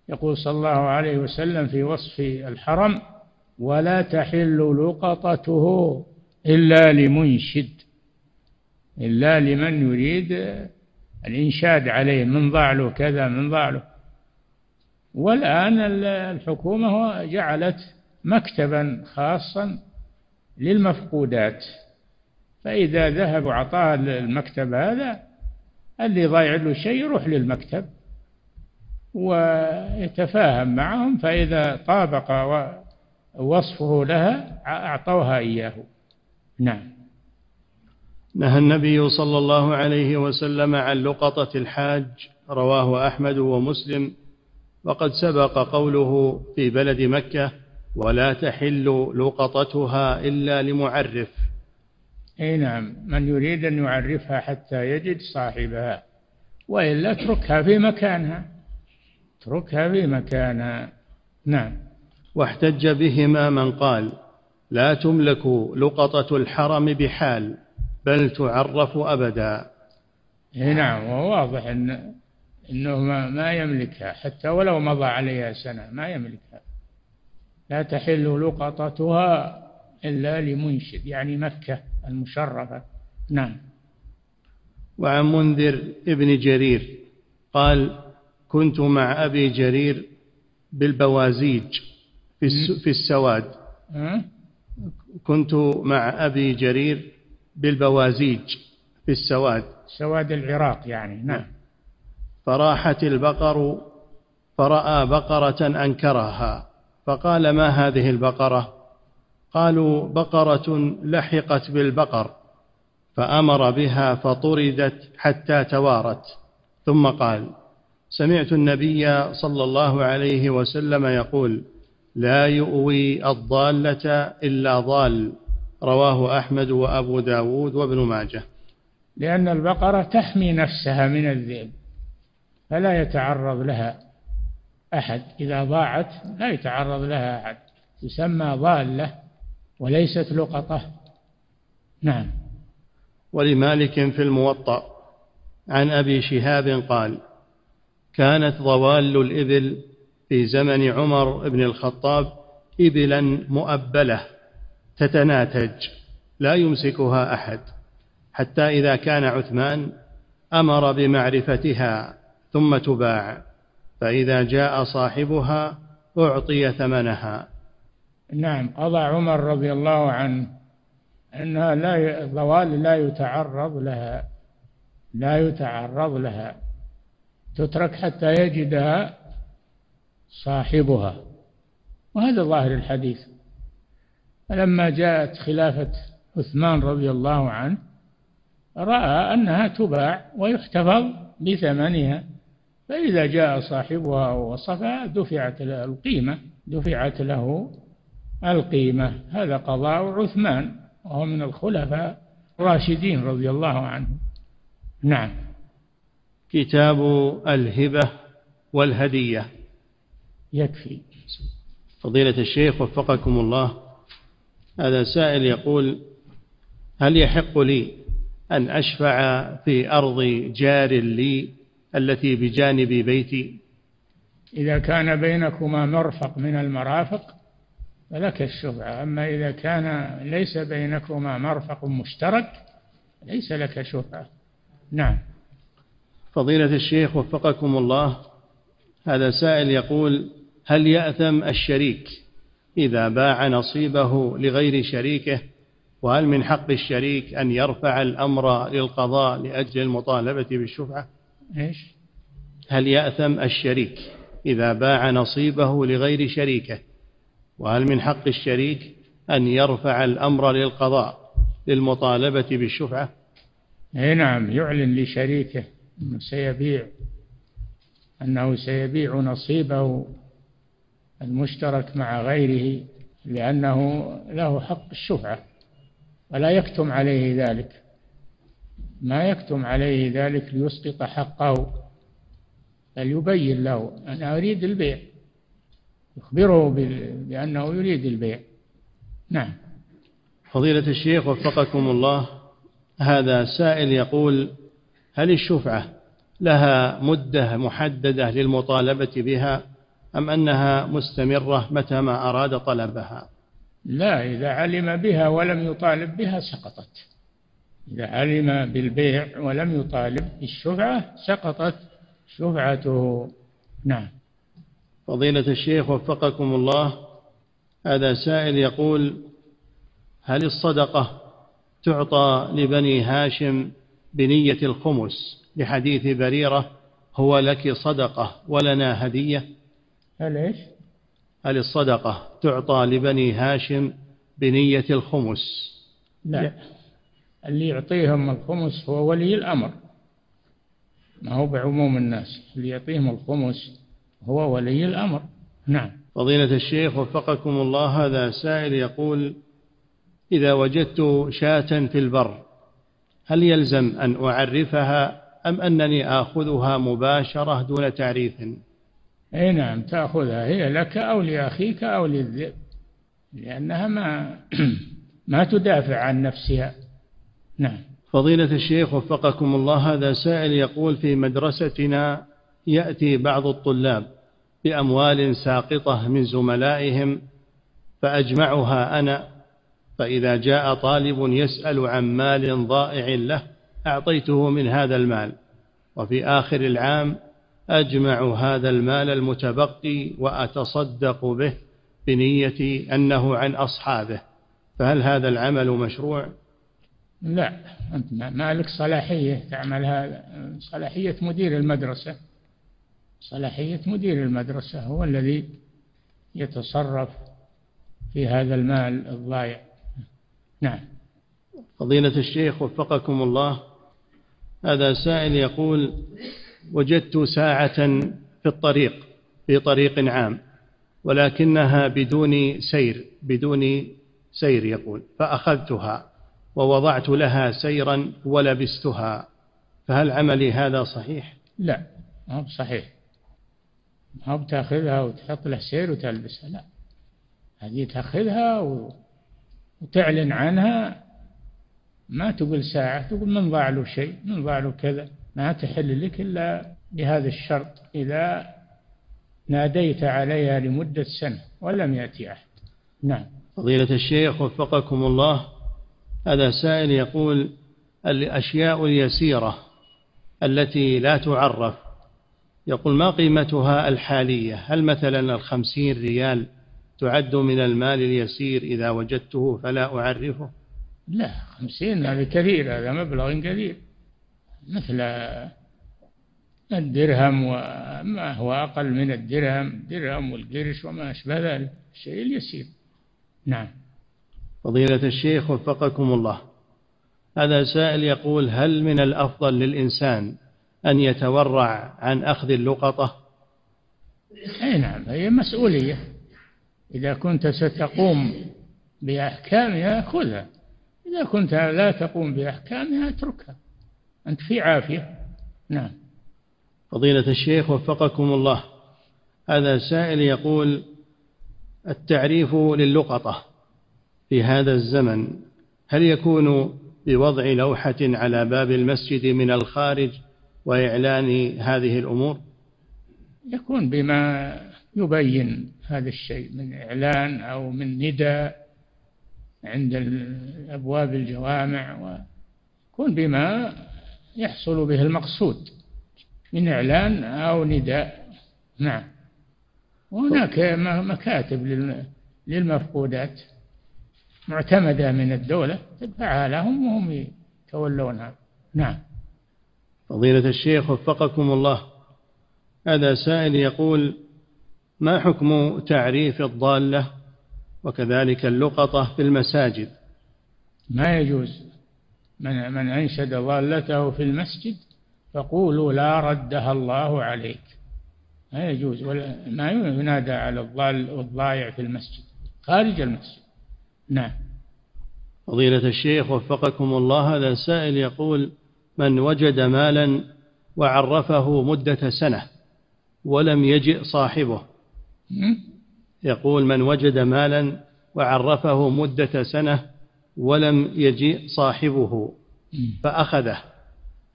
يقول صلى الله عليه وسلم في وصف الحرم ولا تحل لقطته إلا لمنشد إلا لمن يريد الإنشاد عليه من ضع له كذا من ضع له والآن الحكومة جعلت مكتبا خاصا للمفقودات فإذا ذهب وأعطاه المكتب هذا اللي ضايع له شيء يروح للمكتب ويتفاهم معهم فإذا طابق وصفه لها أعطوها إياه. نعم. نهى النبي صلى الله عليه وسلم عن لقطة الحاج رواه أحمد ومسلم. وقد سبق قوله في بلد مكة ولا تحل لقطتها إلا لمعرف. أي نعم من يريد أن يعرفها حتى يجد صاحبها وإلا اتركها في مكانها. اتركها في مكانها. نعم. واحتج بهما من قال لا تملك لقطة الحرم بحال بل تعرف أبدا. إي نعم وواضح أن أنه ما, ما يملكها حتى ولو مضى عليها سنة ما يملكها. لا تحل لقطتها إلا لمنشد يعني مكة. المشرفة. نعم. وعن منذر ابن جرير قال كنت مع أبي جرير بالبوازيج في, في السواد. كنت مع أبي جرير بالبوازيج في السواد. سواد العراق يعني. نعم. فراحت البقر فرأى بقرة أنكرها فقال ما هذه البقرة؟ قالوا بقرة لحقت بالبقر فأمر بها فطردت حتى توارت. ثم قال سمعت النبي صلى الله عليه وسلم يقول لا يؤوي الضالة إلا ضال. رواه أحمد وأبو داود وابن ماجه. لأن البقرة تحمي نفسها من الذئب فلا يتعرض لها أحد. إذا ضاعت لا يتعرض لها أحد. تسمى ضالة. وليست لقطة. نعم. ولمالك في الموطأ عن أبي شهاب قال كانت ضوال الإبل في زمن عمر بن الخطاب إبلا مؤبلة تتناتج لا يمسكها أحد حتى إذا كان عثمان أمر بمعرفتها ثم تباع فإذا جاء صاحبها أعطي ثمنها. نعم قضى عمر رضي الله عنه أنها لا الضوال لا يتعرض لها لا يتعرض لها تترك حتى يجدها صاحبها. وهذا ظاهر الحديث. فلما جاءت خلافة عثمان رضي الله عنه رأى أنها تباع ويحتفظ بثمنها. فإذا جاء صاحبها ووصفها دفعت القيمة دفعت له القيمة. هذا قضاء عثمان وهو من الخلفاء الراشدين رضي الله عنهم. نعم. كتاب الهبة والهدية. يكفي. فضيلة الشيخ وفقكم الله. هذا سائل يقول هل يحق لي أن أشفع في أرض جار لي التي بجانب بيتي؟ إذا كان بينكما مرفق من المرافق فلك الشفعة أما إذا كان ليس بينكما مرفق مشترك ليس لك شفعة نعم. فضيلة الشيخ وفقكم الله هذا سائل يقول هل يأثم الشريك إذا باع نصيبه لغير شريكه؟ وهل من حق الشريك أن يرفع الأمر للقضاء لأجل المطالبة بالشفعة إيش؟ هل يأثم الشريك إذا باع نصيبه لغير شريكه؟ وهل من حق الشريك أن يرفع الأمر للقضاء للمطالبة بالشفعة؟ أي نعم يعلن لشريكه أنه سيبيع أنه سيبيع نصيبه المشترك مع غيره لأنه له حق الشفعة ولا يكتم عليه ذلك. ما يكتم عليه ذلك ليسقط حقه بل يبين له أنا أريد البيع. يخبره بأنه يريد البيع. نعم. فضيلة الشيخ وفقكم الله هذا سائل يقول هل الشفعة لها مدة محددة للمطالبة بها أم أنها مستمرة متى ما أراد طلبها؟ لا إذا علم بها ولم يطالب بها سقطت. إذا علم بالبيع ولم يطالب بالشفعة سقطت شفعته. نعم. فضيلة الشيخ وفقكم الله. هذا سائل يقول هل الصدقة تعطى لبني هاشم بنية الخمس لحديث بريرة هو لك صدقة ولنا هدية؟ هل إيش؟ هل الصدقة تعطى لبني هاشم بنية الخمس؟ لا. اللي يعطيهم الخمس هو ولي الأمر. ما هو بعموم الناس. اللي يعطيهم الخمس هو ولي الأمر. نعم. فضيلة الشيخ وفقكم الله هذا سائل يقول إذا وجدت شاة في البر هل يلزم أن أعرفها أم أنني آخذها مباشرة دون تعريف؟ أي نعم تأخذها هي لك أو لأخيك أو للذئب لأنها ما ما تدافع عن نفسها. نعم. فضيلة الشيخ وفقكم الله هذا سائل يقول في مدرستنا يأتي بعض الطلاب بأموال ساقطة من زملائهم فأجمعها أنا فإذا جاء طالب يسأل عن مال ضائع له أعطيته من هذا المال وفي آخر العام أجمع هذا المال المتبقي وأتصدق به بنية أنه عن أصحابه فهل هذا العمل مشروع؟ لا أنت ما لك صلاحية تعمل هذا صلاحية مدير المدرسة صلاحية مدير المدرسة هو الذي يتصرف في هذا المال الضائع نعم. فضيلة الشيخ وفقكم الله هذا سائل يقول وجدت ساعة في الطريق في طريق عام ولكنها بدون سير بدون سير يقول فأخذتها ووضعت لها سيرا ولبستها فهل عملي هذا صحيح؟ لا صحيح. ما بتأخذها وتحط له سير وتلبسها لا. هذه تأخذها وتعلن عنها. ما تقول ساعة تقول من ضاع له شيء من ضاع له كذا. ما تحل لك إلا بهذا الشرط. إذا ناديت عليها لمدة سنة ولم يأتي أحد. نعم. فضيلة الشيخ وفقكم الله. هذا سائل يقول الأشياء اليسيرة التي لا تعرف يقول ما قيمتها الحالية؟ هل مثلا الخمسين ريال تعد من المال اليسير إذا وجدته فلا أعرفه؟ لا خمسين هذا كثير هذا مبلغ كبير. مثل الدرهم وما هو أقل من الدرهم درهم والقرش وما أشبه ذلك الشيء اليسير. نعم. فضيلة الشيخ وفقكم الله هذا سائل يقول هل من الأفضل للإنسان أن يتورع عن أخذ اللقطة؟ أي نعم هي مسؤولية. إذا كنت ستقوم بأحكامها خذها. إذا كنت لا تقوم بأحكامها اتركها. أنت في عافية. نعم. فضيلة الشيخ وفقكم الله. هذا سائل يقول التعريف للقطة في هذا الزمن هل يكون بوضع لوحة على باب المسجد من الخارج وإعلان هذه الأمور؟ يكون بما يبين هذا الشيء من إعلان أو من نداء عند أبواب الجوامع ويكون بما يحصل به المقصود من إعلان أو نداء. نعم. وهناك مكاتب للمفقودات معتمدة من الدولة تدفعها لهم وهم يتولونها. نعم. فضيلة الشيخ وفقكم الله. هذا سائل يقول ما حكم تعريف الضالة وكذلك اللقطة في المساجد؟ ما يجوز. من من أنشد ضالته في المسجد فقولوا لا ردها الله عليك. ما يجوز. ولا ما ينادى على الضال والضايع في المسجد. خارج المسجد. نعم. فضيلة الشيخ وفقكم الله هذا سائل يقول من وجد مالا وعرفه مدة سنة ولم يجئ صاحبه. يقول من وجد مالا وعرفه مدة سنة ولم يجئ صاحبه فأخذه.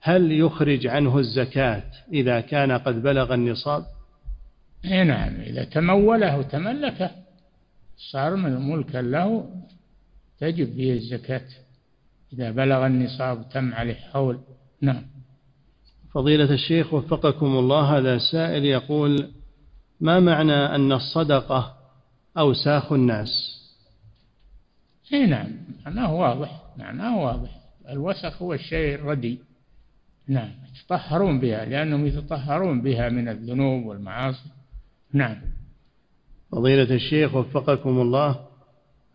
هل يخرج عنه الزكاة إذا كان قد بلغ النصاب؟ اي نعم إذا تموله وتملكه صار من ملكا له تجب فيه الزكاة. إذا بلغ النصاب تم عليه حول نعم. فضيلة الشيخ وفقكم الله هذا سائل يقول ما معنى أن الصدقة أوساخ الناس؟ اي نعم. معناه واضح. معناه واضح. الوسخ هو الشيء الردي. نعم. يتطهرون بها لأنهم يتطهرون بها من الذنوب والمعاصي. نعم. فضيلة الشيخ وفقكم الله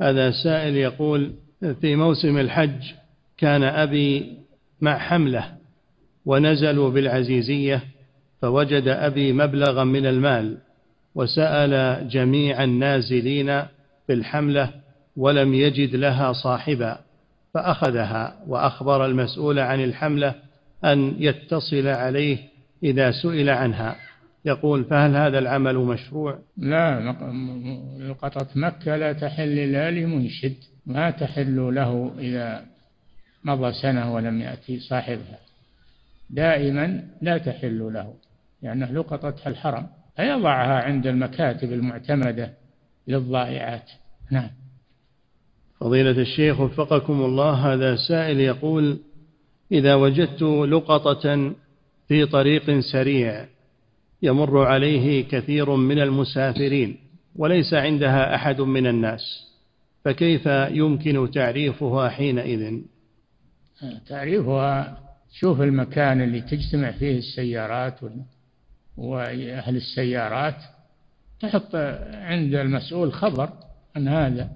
هذا سائل يقول في موسم الحج كان أبي مع حملة ونزلوا بالعزيزية فوجد أبي مبلغا من المال وسأل جميع النازلين في الحملة ولم يجد لها صاحبا فأخذها وأخبر المسؤول عن الحملة أن يتصل عليه إذا سئل عنها. يقول فهل هذا العمل مشروع؟ لا لقطة مكة لا تحل لا لمنشد ما تحل له إذا مضى سنة ولم يأتي صاحبها. دائما لا تحل له لأنه لقطة الحرم فيضعها عند المكاتب المعتمدة للضائعات. نعم. فضيلة الشيخ وفقكم الله هذا سائل يقول إذا وجدت لقطة في طريق سريع يمر عليه كثير من المسافرين وليس عندها أحد من الناس فكيف يمكن تعريفها حينئذ؟ تعريفها شوف المكان اللي تجتمع فيه السيارات وأهل السيارات. تحط عند المسؤول خبر عن هذا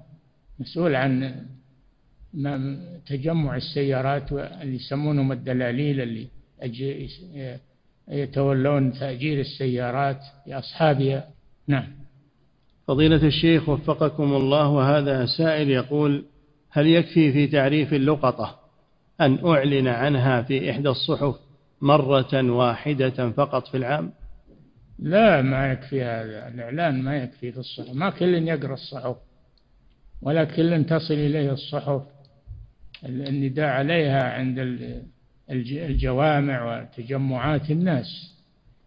مسؤول عن تجمع السيارات اللي يسمونهم الدلاليل اللي يتولون تأجير السيارات لأصحابها. نعم. فضيلة الشيخ وفقكم الله وهذا سائل يقول هل يكفي في تعريف اللقطة أن أعلن عنها في إحدى الصحف مرة واحدة فقط في العام؟ لا ما يكفي هذا. الإعلان ما يكفي في الصحف. ما كل يقرأ الصحف ولا كل تصل إليه الصحف. النداء عليها عند الجوامع وتجمعات الناس.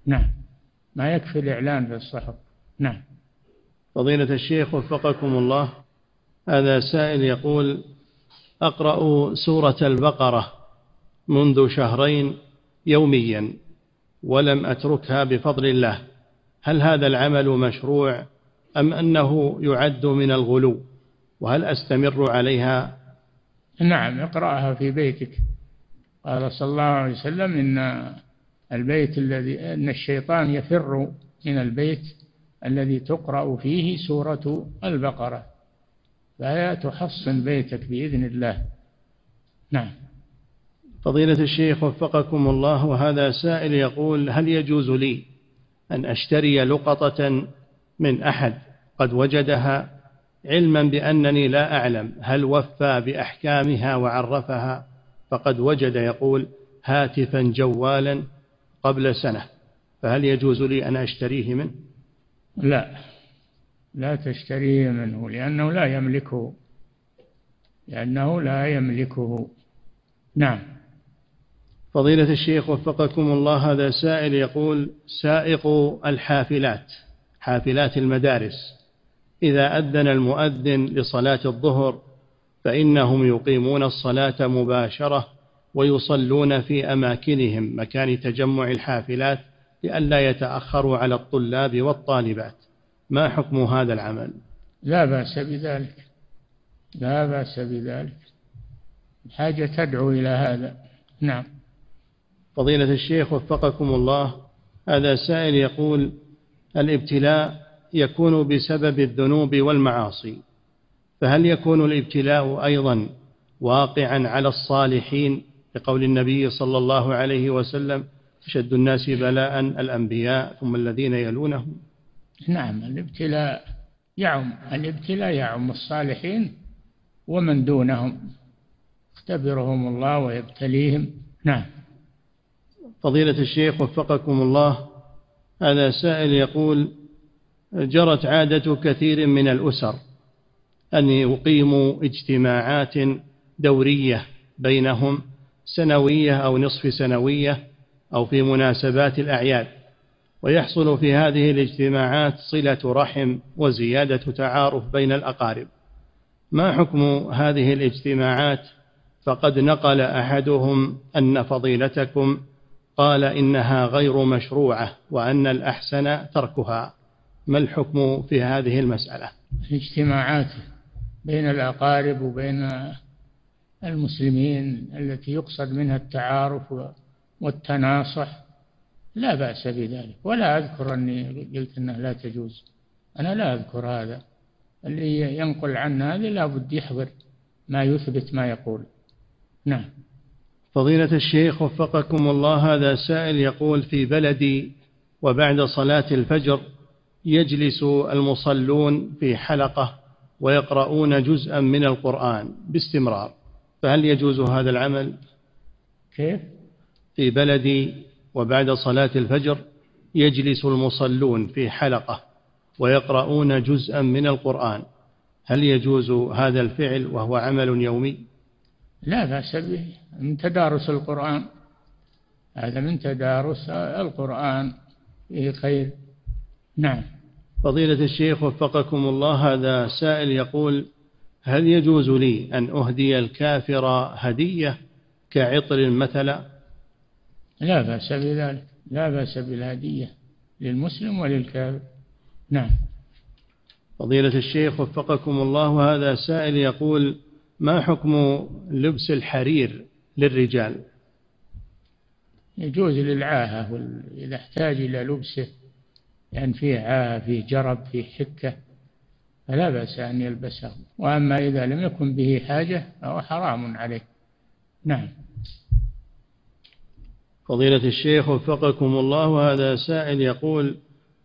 نعم. ما يكفي الإعلان في الصحف. نعم. فضيلة الشيخ وفقكم الله هذا سائل يقول أقرأ سورة البقرة منذ شهرين يوميا ولم أتركها بفضل الله. هل هذا العمل مشروع أم أنه يعد من الغلو؟ وهل أستمر عليها؟ نعم اقرأها في بيتك. قال صلى الله عليه وسلم إن البيت الذي أن الشيطان يفر من البيت الذي تقرأ فيه سورة البقرة. فهي تحصن بيتك بإذن الله. نعم. فضيلة الشيخ وفقكم الله وهذا سائل يقول هل يجوز لي أن أشتري لقطة من أحد قد وجدها؟ علما بأنني لا أعلم هل وفى بأحكامها وعرفها فقد وجد يقول هاتفا جوالا قبل سنة فهل يجوز لي أن أشتريه منه؟ لا. لا تشتريه منه لأنه لا يملكه لأنه لا يملكه. نعم. فضيلة الشيخ وفقكم الله هذا سائل يقول سائق الحافلات حافلات المدارس إذا أذن المؤذن لصلاة الظهر فإنهم يقيمون الصلاة مباشرة ويصلون في أماكنهم مكان تجمع الحافلات لئلا يتأخروا على الطلاب والطالبات. ما حكم هذا العمل؟ لا بأس بذلك. لا بأس بذلك. الحاجة تدعو إلى هذا. نعم. فضيلة الشيخ وفقكم الله هذا سائل يقول الابتلاء يكون بسبب الذنوب والمعاصي فهل يكون الابتلاء أيضا واقعا على الصالحين؟ لقول النبي صلى الله عليه وسلم أشد الناس بلاء الأنبياء ثم الذين يلونهم. نعم الابتلاء يعم الابتلاء يعم الصالحين ومن دونهم اختبرهم الله ويبتليهم. نعم. فضيلة الشيخ وفقكم الله هذا سائل يقول جرت عادة كثير من الأسر أن يقيموا اجتماعات دورية بينهم سنوية أو نصف سنوية أو في مناسبات الأعياد. ويحصل في هذه الاجتماعات صلة رحم وزيادة تعارف بين الأقارب. ما حكم هذه الاجتماعات؟ فقد نقل أحدهم أن فضيلتكم قال إنها غير مشروعة وأن الأحسن تركها. ما الحكم في هذه المسألة؟ الاجتماعات بين الأقارب وبين المسلمين التي يقصد منها التعارف والتناصح لا بأس بذلك. ولا أذكر أني قلت أنها لا تجوز. أنا لا أذكر هذا. اللي ينقل عن هذا لابد يحضر ما يثبت ما يقول. نعم. فضيلة الشيخ وفقكم الله هذا سائل يقول في بلدي وبعد صلاة الفجر يجلس المصلون في حلقة ويقرؤون جزءا من القرآن باستمرار. فهل يجوز هذا العمل؟ كيف؟ في بلدي وبعد صلاة الفجر يجلس المصلون في حلقة ويقرؤون جزءا من القرآن. هل يجوز هذا الفعل وهو عمل يومي؟ لا بأس به. من تدارس القرآن. هذا من تدارس القرآن. فيه خير. نعم. فضيلة الشيخ وفقكم الله هذا سائل يقول هل يجوز لي أن أهدي الكافر هدية كعطر مثلا لا بأس بذلك. لا بأس بالهدية للمسلم وللكافر. نعم. فضيلة الشيخ وفقكم الله هذا سائل يقول ما حكم لبس الحرير للرجال؟ يجوز للعاهة إذا احتاج إلى لبسه لأن فيه عاهة فيه جرب فيه حكة فلا بأس أن يلبسه. وأما إذا لم يكن به حاجة فهو حرام عليه. نعم. فضيلة الشيخ وفقكم الله وهذا سائل يقول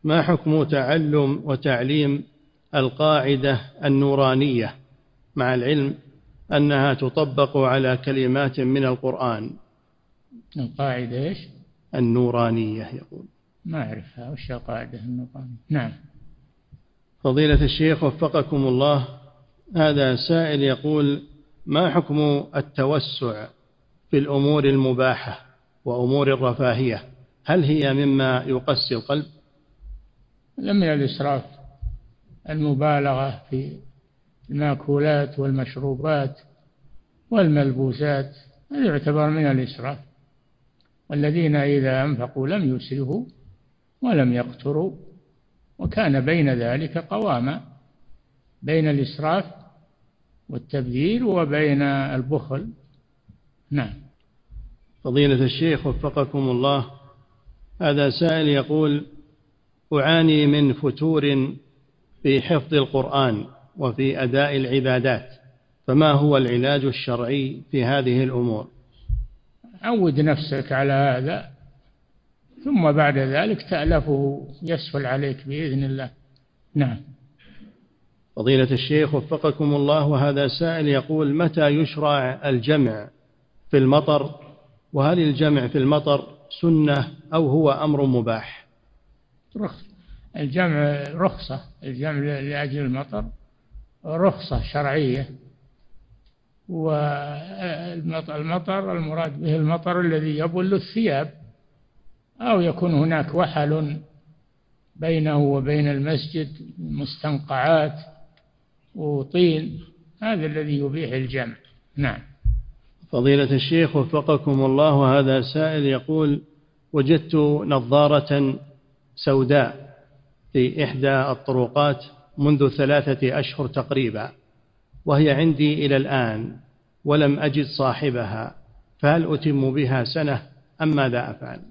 ما حكم تعلم وتعليم القاعدة النورانية؟ مع العلم أنها تطبق على كلمات من القرآن. القاعدة إيش؟ النورانية يقول. ما أعرفها وش القاعدة النورانية؟ نعم. فضيلة الشيخ وفقكم الله هذا سائل يقول ما حكم التوسع في الأمور المباحة؟ وأمور الرفاهية هل هي مما يقسي القلب؟ لم من الإسراف المبالغة في المأكولات والمشروبات والملبوسات هذا يعتبر من الإسراف. والذين إذا أنفقوا لم يسرفوا ولم يقتروا وكان بين ذلك قواما بين الإسراف والتبذير وبين البخل. نعم. فضيلة الشيخ وفقكم الله. هذا سائل يقول أعاني من فتور في حفظ القرآن وفي أداء العبادات فما هو العلاج الشرعي في هذه الأمور؟ عود نفسك على هذا ثم بعد ذلك تألفه يسهل عليك بإذن الله. نعم. فضيلة الشيخ وفقكم الله وهذا سائل يقول متى يشرع الجمع في المطر وهل الجمع في المطر سنة أو هو أمر مباح؟ رخص الجمع رخصة. الجمع لأجل المطر رخصة شرعية. والمطر المراد به المطر الذي يبل الثياب. أو يكون هناك وحل بينه وبين المسجد مستنقعات وطين. هذا الذي يبيح الجمع. نعم. فضيلة الشيخ وفقكم الله وهذا سائل يقول وجدت نظارة سوداء في إحدى الطرقات منذ ثلاثة أشهر تقريبا وهي عندي إلى الآن ولم أجد صاحبها فهل أتم بها سنة أم ماذا أفعل؟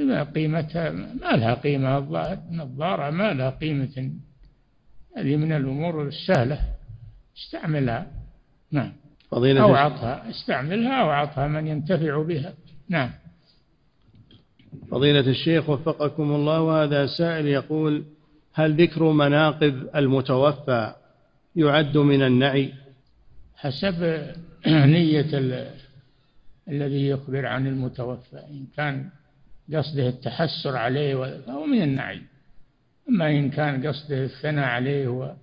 ما قيمتها ما لها قيمة النظارة ما لها قيمة. هذه من الأمور السهلة استعملها. نعم. فضيلة أو عطها استعملها أو عطها من ينتفع بها. نعم. فضيلة الشيخ وفقكم الله وهذا سائل يقول هل ذكر مناقب المتوفى يعد من النعي؟ حسب نية الذي يخبر عن المتوفى إن كان قصده التحسر عليه فهو من النعي. أما إن كان قصده الثناء عليه و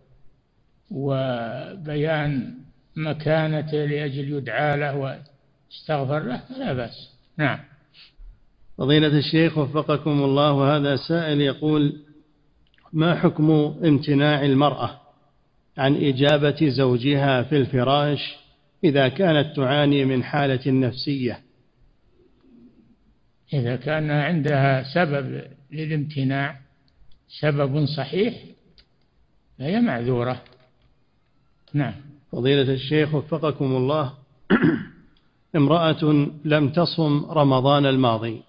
وبيان مكانته لأجل يدعى له ويستغفر له فلا بأس. نعم. فضيلة الشيخ وفقكم الله وهذا سائل يقول ما حكم امتناع المرأة عن إجابة زوجها في الفراش إذا كانت تعاني من حالة نفسية؟ إذا كان عندها سبب للامتناع سبب صحيح فهي معذورة. نعم. فضيلة الشيخ وفقكم الله. امرأة لم تصم رمضان الماضي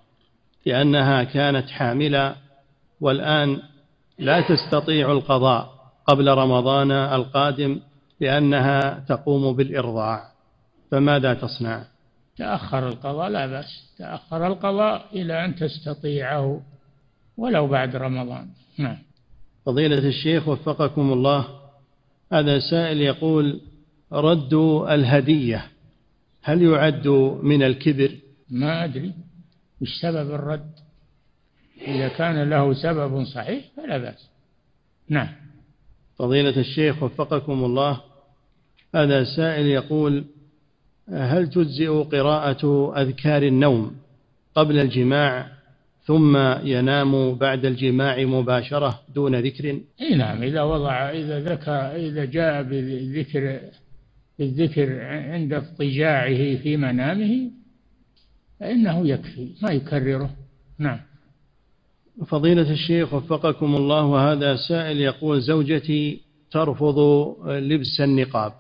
لأنها كانت حاملة والآن لا تستطيع القضاء قبل رمضان القادم لأنها تقوم بالإرضاع. فماذا تصنع؟ تأخر القضاء لا بأس. تأخر القضاء إلى أن تستطيعه ولو بعد رمضان. نعم. فضيلة الشيخ وفقكم الله. هذا سائل يقول رد الهدية. هل يعد من الكبر؟ ما أدري. وش سبب الرد. إذا كان له سبب صحيح فلا بأس. نعم. فضيلة الشيخ وفقكم الله هذا سائل يقول هل تجزئ قراءة أذكار النوم قبل الجماع ثم ينام بعد الجماع مباشرة دون ذكر؟ إي نعم إذا وضع إذا ذكر إذا جاء بالذكر بالذكر عند اضطجاعه في منامه فإنه يكفي ما يكرره. نعم. فضيلة الشيخ وفقكم الله وهذا سائل يقول زوجتي ترفض لبس النقاب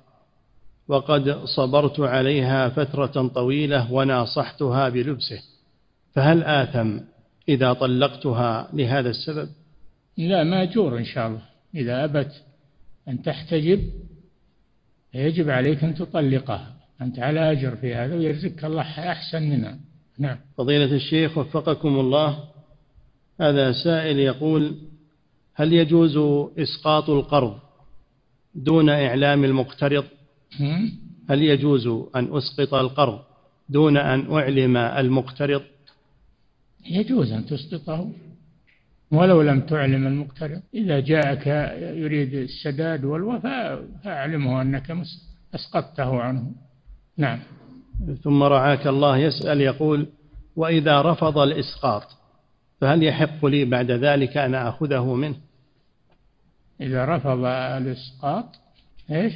وقد صبرت عليها فترة طويلة وناصحتها بلبسه فهل آثم إذا طلقتها لهذا السبب؟ لا ماجور إن شاء الله. إذا أبت أن تحتجب يجب عليك أن تطلقها. أنت على أجر في هذا ويرزقك الله أحسن منها. نعم. فضيلة الشيخ وفقكم الله. هذا سائل يقول هل يجوز إسقاط القرض دون إعلام المقترض؟ هل يجوز أن أسقط القرض دون أن أعلم المقترض؟ يجوز أن تسقطه. ولو لم تعلم المقترض. إذا جاءك يريد السداد والوفاء فأعلمه أنك أسقطته عنه. نعم. ثم رعاك الله يسأل يقول وإذا رفض الإسقاط فهل يحق لي بعد ذلك أن آخذه منه؟ إذا رفض الإسقاط إيش؟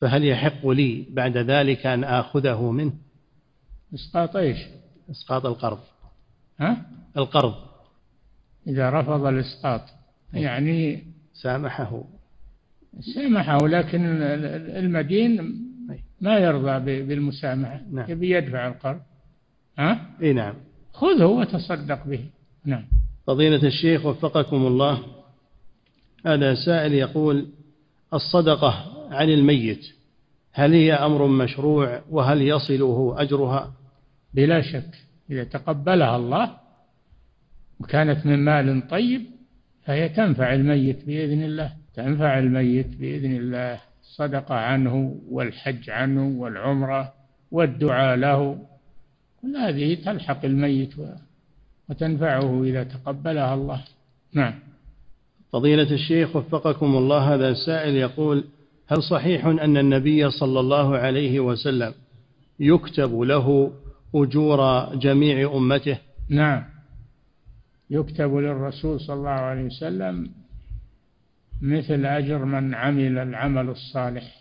فهل يحق لي بعد ذلك أن آخذه منه؟ إسقاط إيش؟ إسقاط القرض. ها؟ القرض. إذا رفض الإسقاط. يعني سامحه. سامحه لكن المدين ما يرضى بالمسامحة. نعم. يبي يدفع القرض. ها؟ اي نعم. خذه وتصدق به. نعم. فضيلة الشيخ وفقكم الله. هذا سائل يقول الصدقة عن الميت هل هي أمر مشروع؟ وهل يصله أجرها؟ بلا شك إذا تقبلها الله وكانت من مال طيب فهي تنفع الميت بإذن الله تنفع الميت بإذن الله الصدقة عنه والحج عنه والعمرة والدعاء له. كل هذه تلحق الميت وتنفعه إذا تقبلها الله. نعم. فضيلة الشيخ وفقكم الله هذا السائل يقول هل صحيح أن النبي صلى الله عليه وسلم يكتب له أجور جميع أمته؟ نعم. يكتب للرسول صلى الله عليه وسلم مثل أجر من عمل العمل الصالح.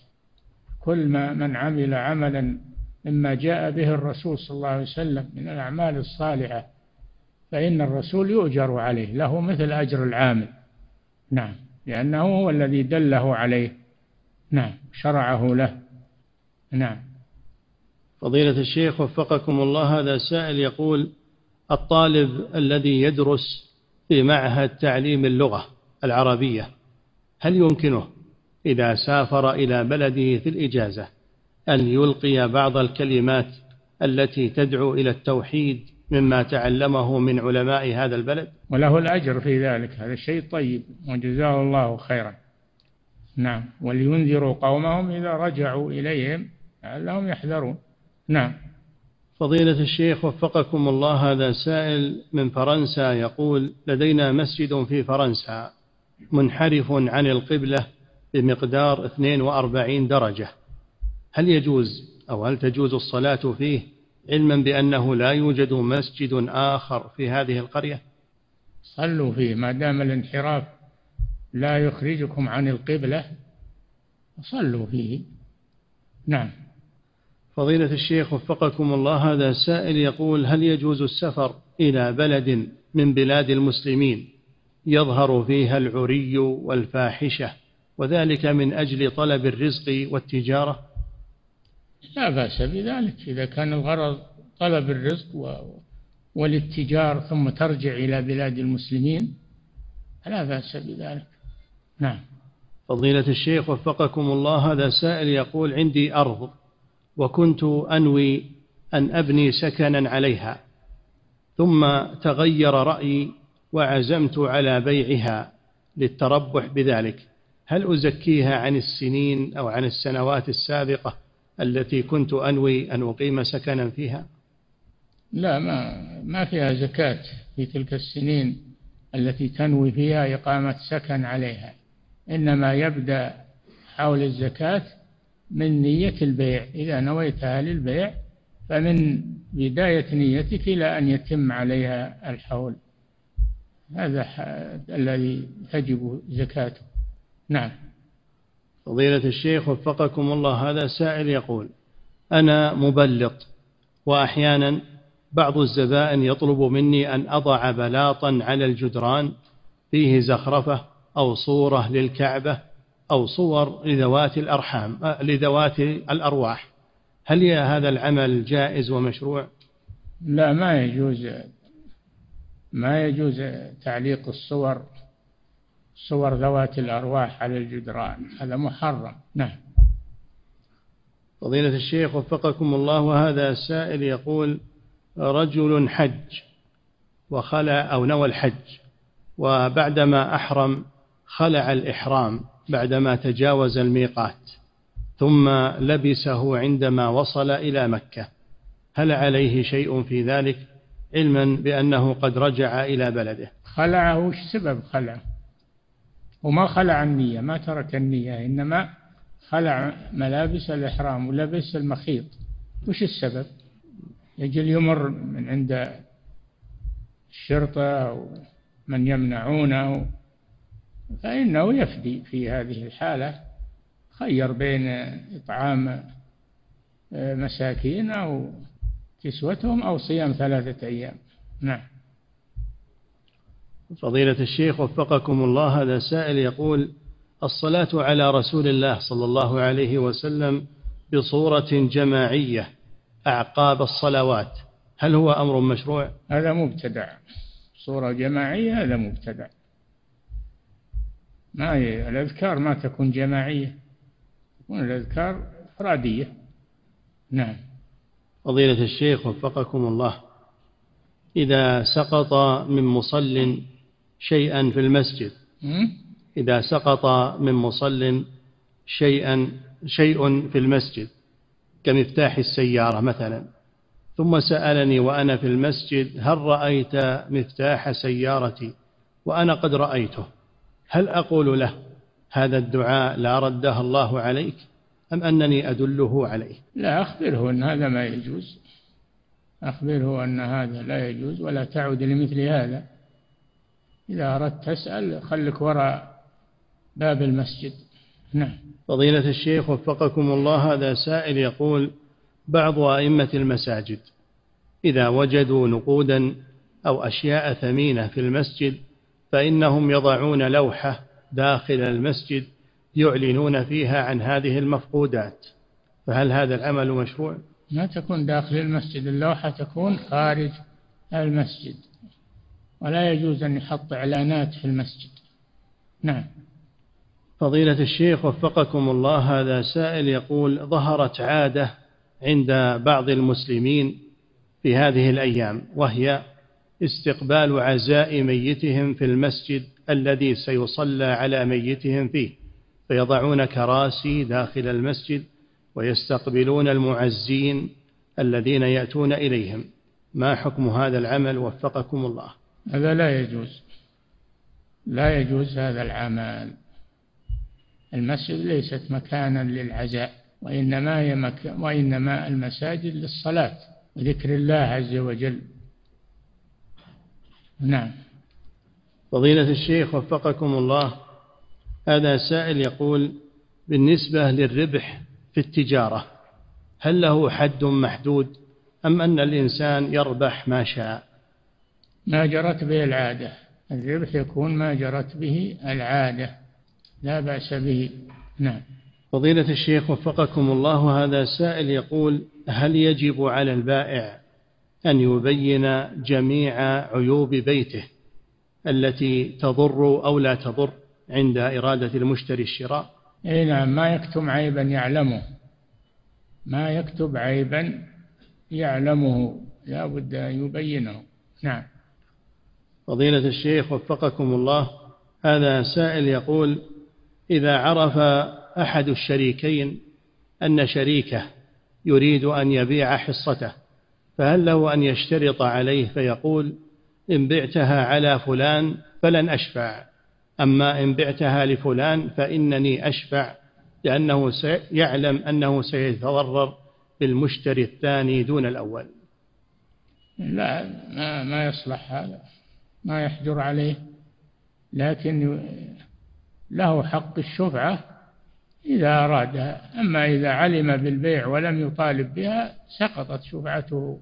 كل ما من عمل عملا مما جاء به الرسول صلى الله عليه وسلم من الأعمال الصالحة فإن الرسول يؤجر عليه. له مثل أجر العامل. نعم. لأنه هو الذي دله عليه. نعم. شرعه له. نعم. فضيلة الشيخ وفقكم الله هذا سائل يقول الطالب الذي يدرس في معهد تعليم اللغة العربية هل يمكنه إذا سافر إلى بلده في الإجازة أن يلقي بعض الكلمات التي تدعو إلى التوحيد مما تعلمه من علماء هذا البلد؟ وله الأجر في ذلك هذا شيء طيب وجزاه الله خيرا. نعم ولينذروا قومهم إذا رجعوا إليهم لعلهم يحذرون. نعم. فضيلة الشيخ وفقكم الله هذا سائل من فرنسا يقول لدينا مسجد في فرنسا منحرف عن القبلة بمقدار 42 درجة. هل يجوز أو هل تجوز الصلاة فيه علما بأنه لا يوجد مسجد آخر في هذه القرية؟ صلوا فيه ما دام الانحراف لا يخرجكم عن القبلة صلوا فيه. نعم. فضيلة الشيخ وفقكم الله هذا سائل يقول هل يجوز السفر إلى بلد من بلاد المسلمين يظهر فيها العري والفاحشة وذلك من أجل طلب الرزق والتجارة؟ لا بأس بذلك. إذا كان الغرض طلب الرزق والاتجار ثم ترجع إلى بلاد المسلمين لا بأس بذلك. نعم. فضيلة الشيخ وفقكم الله هذا سائل يقول عندي أرض وكنت أنوي أن أبني سكنا عليها ثم تغير رأيي وعزمت على بيعها للتربح بذلك. هل أزكيها عن السنين أو عن السنوات السابقة التي كنت أنوي أن أقيم سكنا فيها؟ لا ما ما فيها زكاة في تلك السنين التي تنوي فيها إقامة سكن عليها. إنما يبدأ حول الزكاة من نية البيع. إذا نويتها للبيع فمن بداية نيتك إلى أن يتم عليها الحول. هذا الذي تجب زكاته. نعم. فضيلة الشيخ وفقكم الله هذا سائل يقول أنا مبلط وأحيانا بعض الزبائن يطلب مني أن أضع بلاطا على الجدران فيه زخرفة أو صورة للكعبة أو صور لذوات الأرحام لذوات الأرواح. هل هذا العمل جائز ومشروع؟ لا ما يجوز ما يجوز تعليق الصور صور ذوات الأرواح على الجدران. هذا محرم. نعم. فضيلة الشيخ وفقكم الله وهذا السائل يقول رجل حج وخلع أو نوى الحج وبعدما أحرم خلع الإحرام. بعدما تجاوز الميقات ثم لبسه عندما وصل إلى مكة. هل عليه شيء في ذلك؟ علما بأنه قد رجع إلى بلده. خلعه وش سبب خلعه؟ وما خلع النية ما ترك النية إنما خلع ملابس الإحرام ولبس المخيط. وش السبب؟ يجي يمر من عند الشرطة أو من يمنعونه فإنه يفدي في هذه الحالة. خير بين إطعام مساكين أو كسوتهم أو صيام ثلاثة أيام. نعم. فضيلة الشيخ وفقكم الله هذا سائل يقول الصلاة على رسول الله صلى الله عليه وسلم بصورة جماعية أعقاب الصلوات هل هو أمر مشروع؟ هذا مبتدع. صورة جماعية هذا مبتدع. ما هي؟ الأذكار ما تكون جماعية. تكون الأذكار فرادية. نعم. فضيلة الشيخ وفقكم الله. إذا سقط من مصل شيئا في المسجد إذا سقط من مصل شيئا شيء في المسجد كمفتاح السيارة مثلا ثم سألني وأنا في المسجد هل رأيت مفتاح سيارتي؟ وأنا قد رأيته. هل أقول له هذا الدعاء لا ردها الله عليك أم أنني أدله عليه؟ لا أخبره أن هذا ما يجوز. أخبره أن هذا لا يجوز ولا تعود لمثل هذا. إذا أردت تسأل خلك وراء باب المسجد. نعم. فضيلة الشيخ وفقكم الله هذا سائل يقول بعض أئمة المساجد إذا وجدوا نقودا أو أشياء ثمينة في المسجد فإنهم يضعون لوحة داخل المسجد يعلنون فيها عن هذه المفقودات. فهل هذا العمل مشروع؟ ما تكون داخل المسجد اللوحة تكون خارج المسجد. ولا يجوز أن يحط إعلانات في المسجد. نعم. فضيلة الشيخ وفقكم الله هذا سائل يقول ظهرت عادة عند بعض المسلمين في هذه الأيام وهي استقبال عزاء ميتهم في المسجد الذي سيصلى على ميتهم فيه فيضعون كراسي داخل المسجد ويستقبلون المعزين الذين يأتون إليهم. ما حكم هذا العمل؟ وفقكم الله. هذا لا يجوز. لا يجوز هذا العمل. المسجد ليست مكانا للعزاء وإنما. وإنما المساجد للصلاة وذكر الله عز وجل. نعم. فضيلة الشيخ وفقكم الله هذا سائل يقول بالنسبة للربح في التجارة هل له حد محدود أم أن الإنسان يربح ما شاء؟ ما جرت به العادة. الربح يكون ما جرت به العادة لا بأس به. نعم. فضيلة الشيخ وفقكم الله هذا سائل يقول هل يجب على البائع أن يبين جميع عيوب بيته التي تضر أو لا تضر عند إرادة المشتري الشراء. أي نعم ما يكتم عيبا يعلمه. ما يكتب عيبا يعلمه. لا بد أن يبينه. نعم. فضيلة الشيخ وفقكم الله هذا سائل يقول إذا عرف أحد الشريكين أن شريكه يريد أن يبيع حصته فهل له أن يشترط عليه فيقول إن بعتها على فلان فلن أشفع أما إن بعتها لفلان فإنني أشفع لأنه يعلم أنه سيتضرر بالمشتري الثاني دون الأول. لا ما, ما يصلح هذا ما يحجر عليه لكن له حق الشفعة إذا أرادها أما إذا علم بالبيع ولم يطالب بها سقطت شفعته.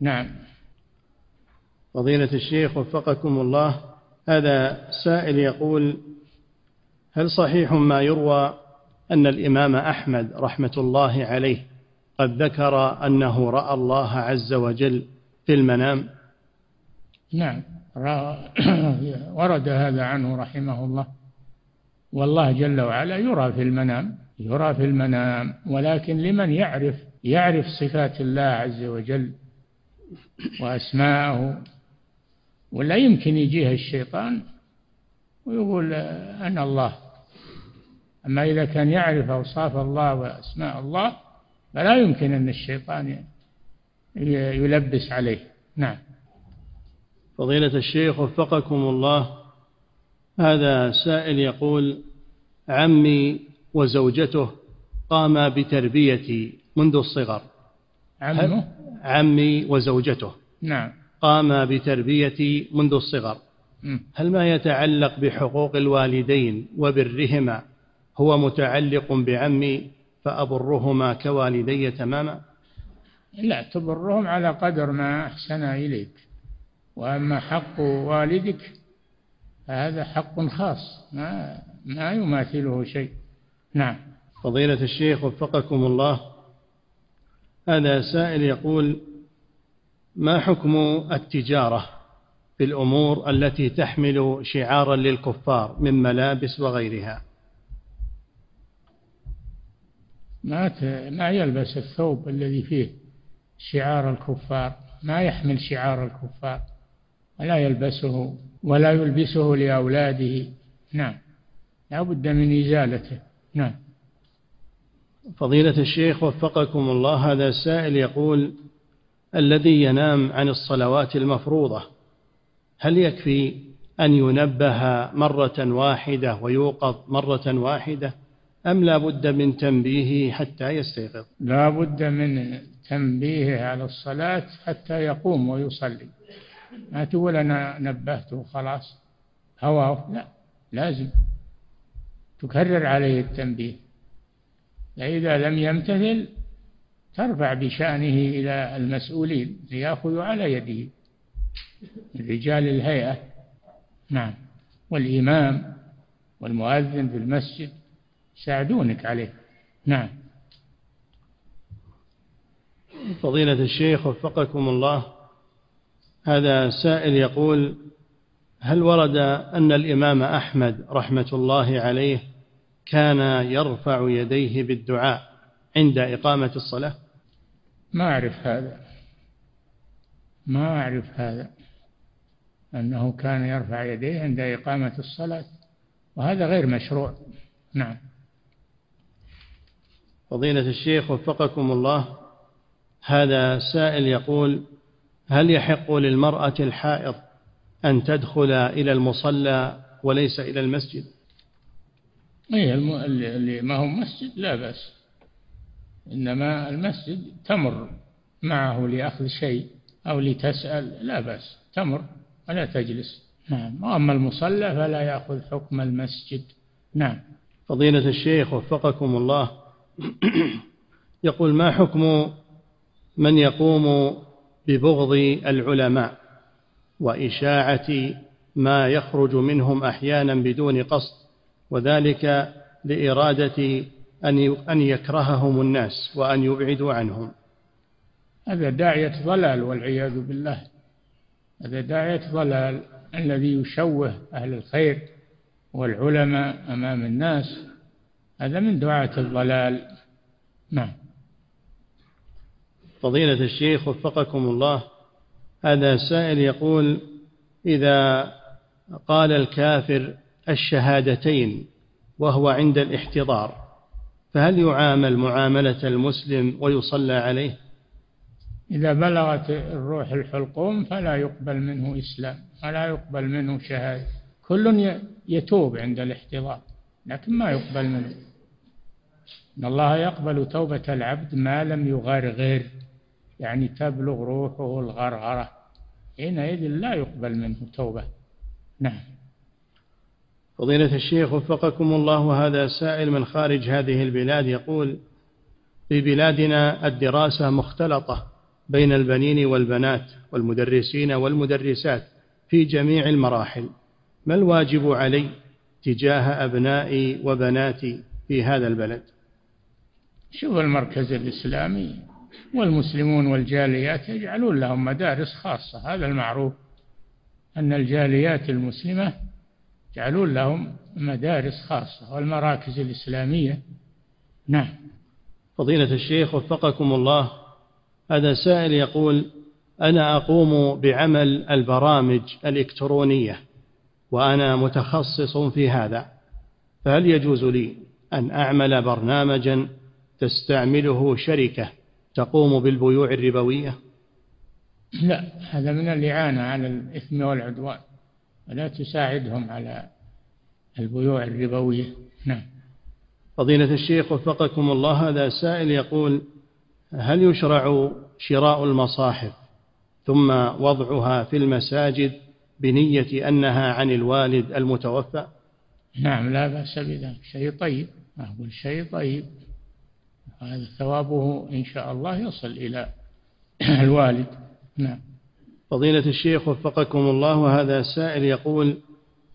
نعم. فضيلة الشيخ وفقكم الله هذا سائل يقول هل صحيح ما يروى أن الإمام أحمد رحمة الله عليه قد ذكر أنه رأى الله عز وجل في المنام؟ نعم. ورد هذا عنه رحمه الله. والله جل وعلا يرى في المنام يرى في المنام ولكن لمن يعرف يعرف صفات الله عز وجل وأسماءه ولا يمكن يجيه الشيطان ويقول أنا الله. أما إذا كان يعرف أوصاف الله وأسماء الله فلا يمكن أن الشيطان يلبس عليه. نعم. فضيلة الشيخ وفقكم الله. هذا سائل يقول عمي وزوجته قاما بتربيتي منذ الصغر. عمه؟ عمي وزوجته نعم. قاما بتربيتي منذ الصغر. هل ما يتعلق بحقوق الوالدين وبرهما هو متعلق بعمي فأبرهما كوالدي تماما؟ لا تبرهم على قدر ما أحسن إليك وأما حق والدك فهذا حق خاص. ما ما يماثله شيء. نعم. فضيلة الشيخ وفقكم الله هذا سائل يقول ما حكم التجارة في الأمور التي تحمل شعارا للكفار من ملابس وغيرها؟ ما ما يلبس الثوب الذي فيه شعار الكفار. ما يحمل شعار الكفار. ولا يلبسه ولا يلبسه لأولاده. نعم. لا بد من إزالته. نعم. فضيلة الشيخ وفقكم الله هذا السائل يقول الذي ينام عن الصلوات المفروضة هل يكفي أن ينبه مرة واحدة ويوقظ مرة واحدة أم لا بد من تنبيهه حتى يستيقظ؟ لا بد من تنبيهه على الصلاة حتى يقوم ويصلي. ما تقول أنا نبهته خلاص؟ هواه؟ لا لازم. تكرر عليه التنبيه. فإذا لم يمتثل ترفع بشأنه إلى المسؤولين ليأخذوا على يده. رجال الهيئة. نعم. والإمام والمؤذن في المسجد يساعدونك عليه. نعم. فضيلة الشيخ وفقكم الله. هذا سائل يقول هل ورد أن الإمام أحمد رحمة الله عليه كان يرفع يديه بالدعاء عند إقامة الصلاة؟ ما أعرف هذا. ما أعرف هذا. أنه كان يرفع يديه عند إقامة الصلاة. وهذا غير مشروع. نعم. فضيلة الشيخ وفقكم الله هذا سائل يقول هل يحق للمرأة الحائض أن تدخل إلى المصلى وليس إلى المسجد؟ أي اللي ما هو مسجد لا بأس. إنما المسجد تمر معه لأخذ شيء أو لتسأل لا بأس تمر ولا تجلس. نعم. وأما المصلى فلا يأخذ حكم المسجد. نعم. فضيلة الشيخ وفقكم الله يقول ما حكم من يقوم ببغض العلماء وإشاعة ما يخرج منهم أحيانا بدون قصد وذلك لإرادة أن يكرههم الناس وأن يبعدوا عنهم. هذا داعية ضلال والعياذ بالله. هذا داعية ضلال الذي يشوه أهل الخير والعلماء أمام الناس. هذا من دعاة الضلال. نعم. فضيلة الشيخ وفقكم الله. هذا سائل يقول إذا قال الكافر الشهادتين وهو عند الاحتضار فهل يعامل معاملة المسلم ويصلى عليه؟ إذا بلغت الروح الحلقوم فلا يقبل منه إسلام ولا يقبل منه شهادة. كل يتوب عند الاحتضار لكن ما يقبل منه. إن الله يقبل توبة العبد ما لم يغرغر يعني تبلغ روحه الغرغرة. حينئذ لا يقبل منه توبة. نعم. فضيلة الشيخ وفقكم الله هذا سائل من خارج هذه البلاد يقول في بلادنا الدراسة مختلطة بين البنين والبنات والمدرسين والمدرسات في جميع المراحل. ما الواجب علي تجاه أبنائي وبناتي في هذا البلد؟ شوف المركز الإسلامي. والمسلمون والجاليات يجعلون لهم مدارس خاصة. هذا المعروف أن الجاليات المسلمة يجعلون لهم مدارس خاصة والمراكز الإسلامية. نعم. فضيلة الشيخ وفقكم الله هذا سائل يقول أنا أقوم بعمل البرامج الإلكترونية وأنا متخصص في هذا فهل يجوز لي أن أعمل برنامجا تستعمله شركة تقوم بالبيوع الربوية؟ لا هذا من الإعانة على الإثم والعدوان ولا تساعدهم على البيوع الربوية. نعم. فضيلة الشيخ وفقكم الله هذا سائل يقول هل يشرع شراء المصاحف ثم وضعها في المساجد بنية أنها عن الوالد المتوفى؟ نعم لا بأس بذلك. شيء طيب أقول شيء طيب. هذا ثوابه إن شاء الله يصل إلى الوالد. نعم. فضيلة الشيخ وفقكم الله هذا سائل يقول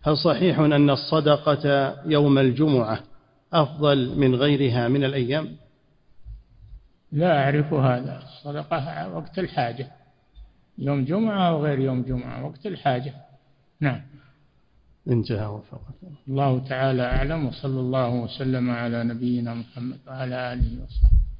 هل صحيح أن الصدقة يوم الجمعة أفضل من غيرها من الأيام؟ لا أعرف هذا. الصدقة وقت الحاجة يوم جمعة أو غير يوم جمعة وقت الحاجة. نعم. انتهى وفقك الله تعالى أعلم وصلى الله وسلم على نبينا محمد وعلى آله وصحبه.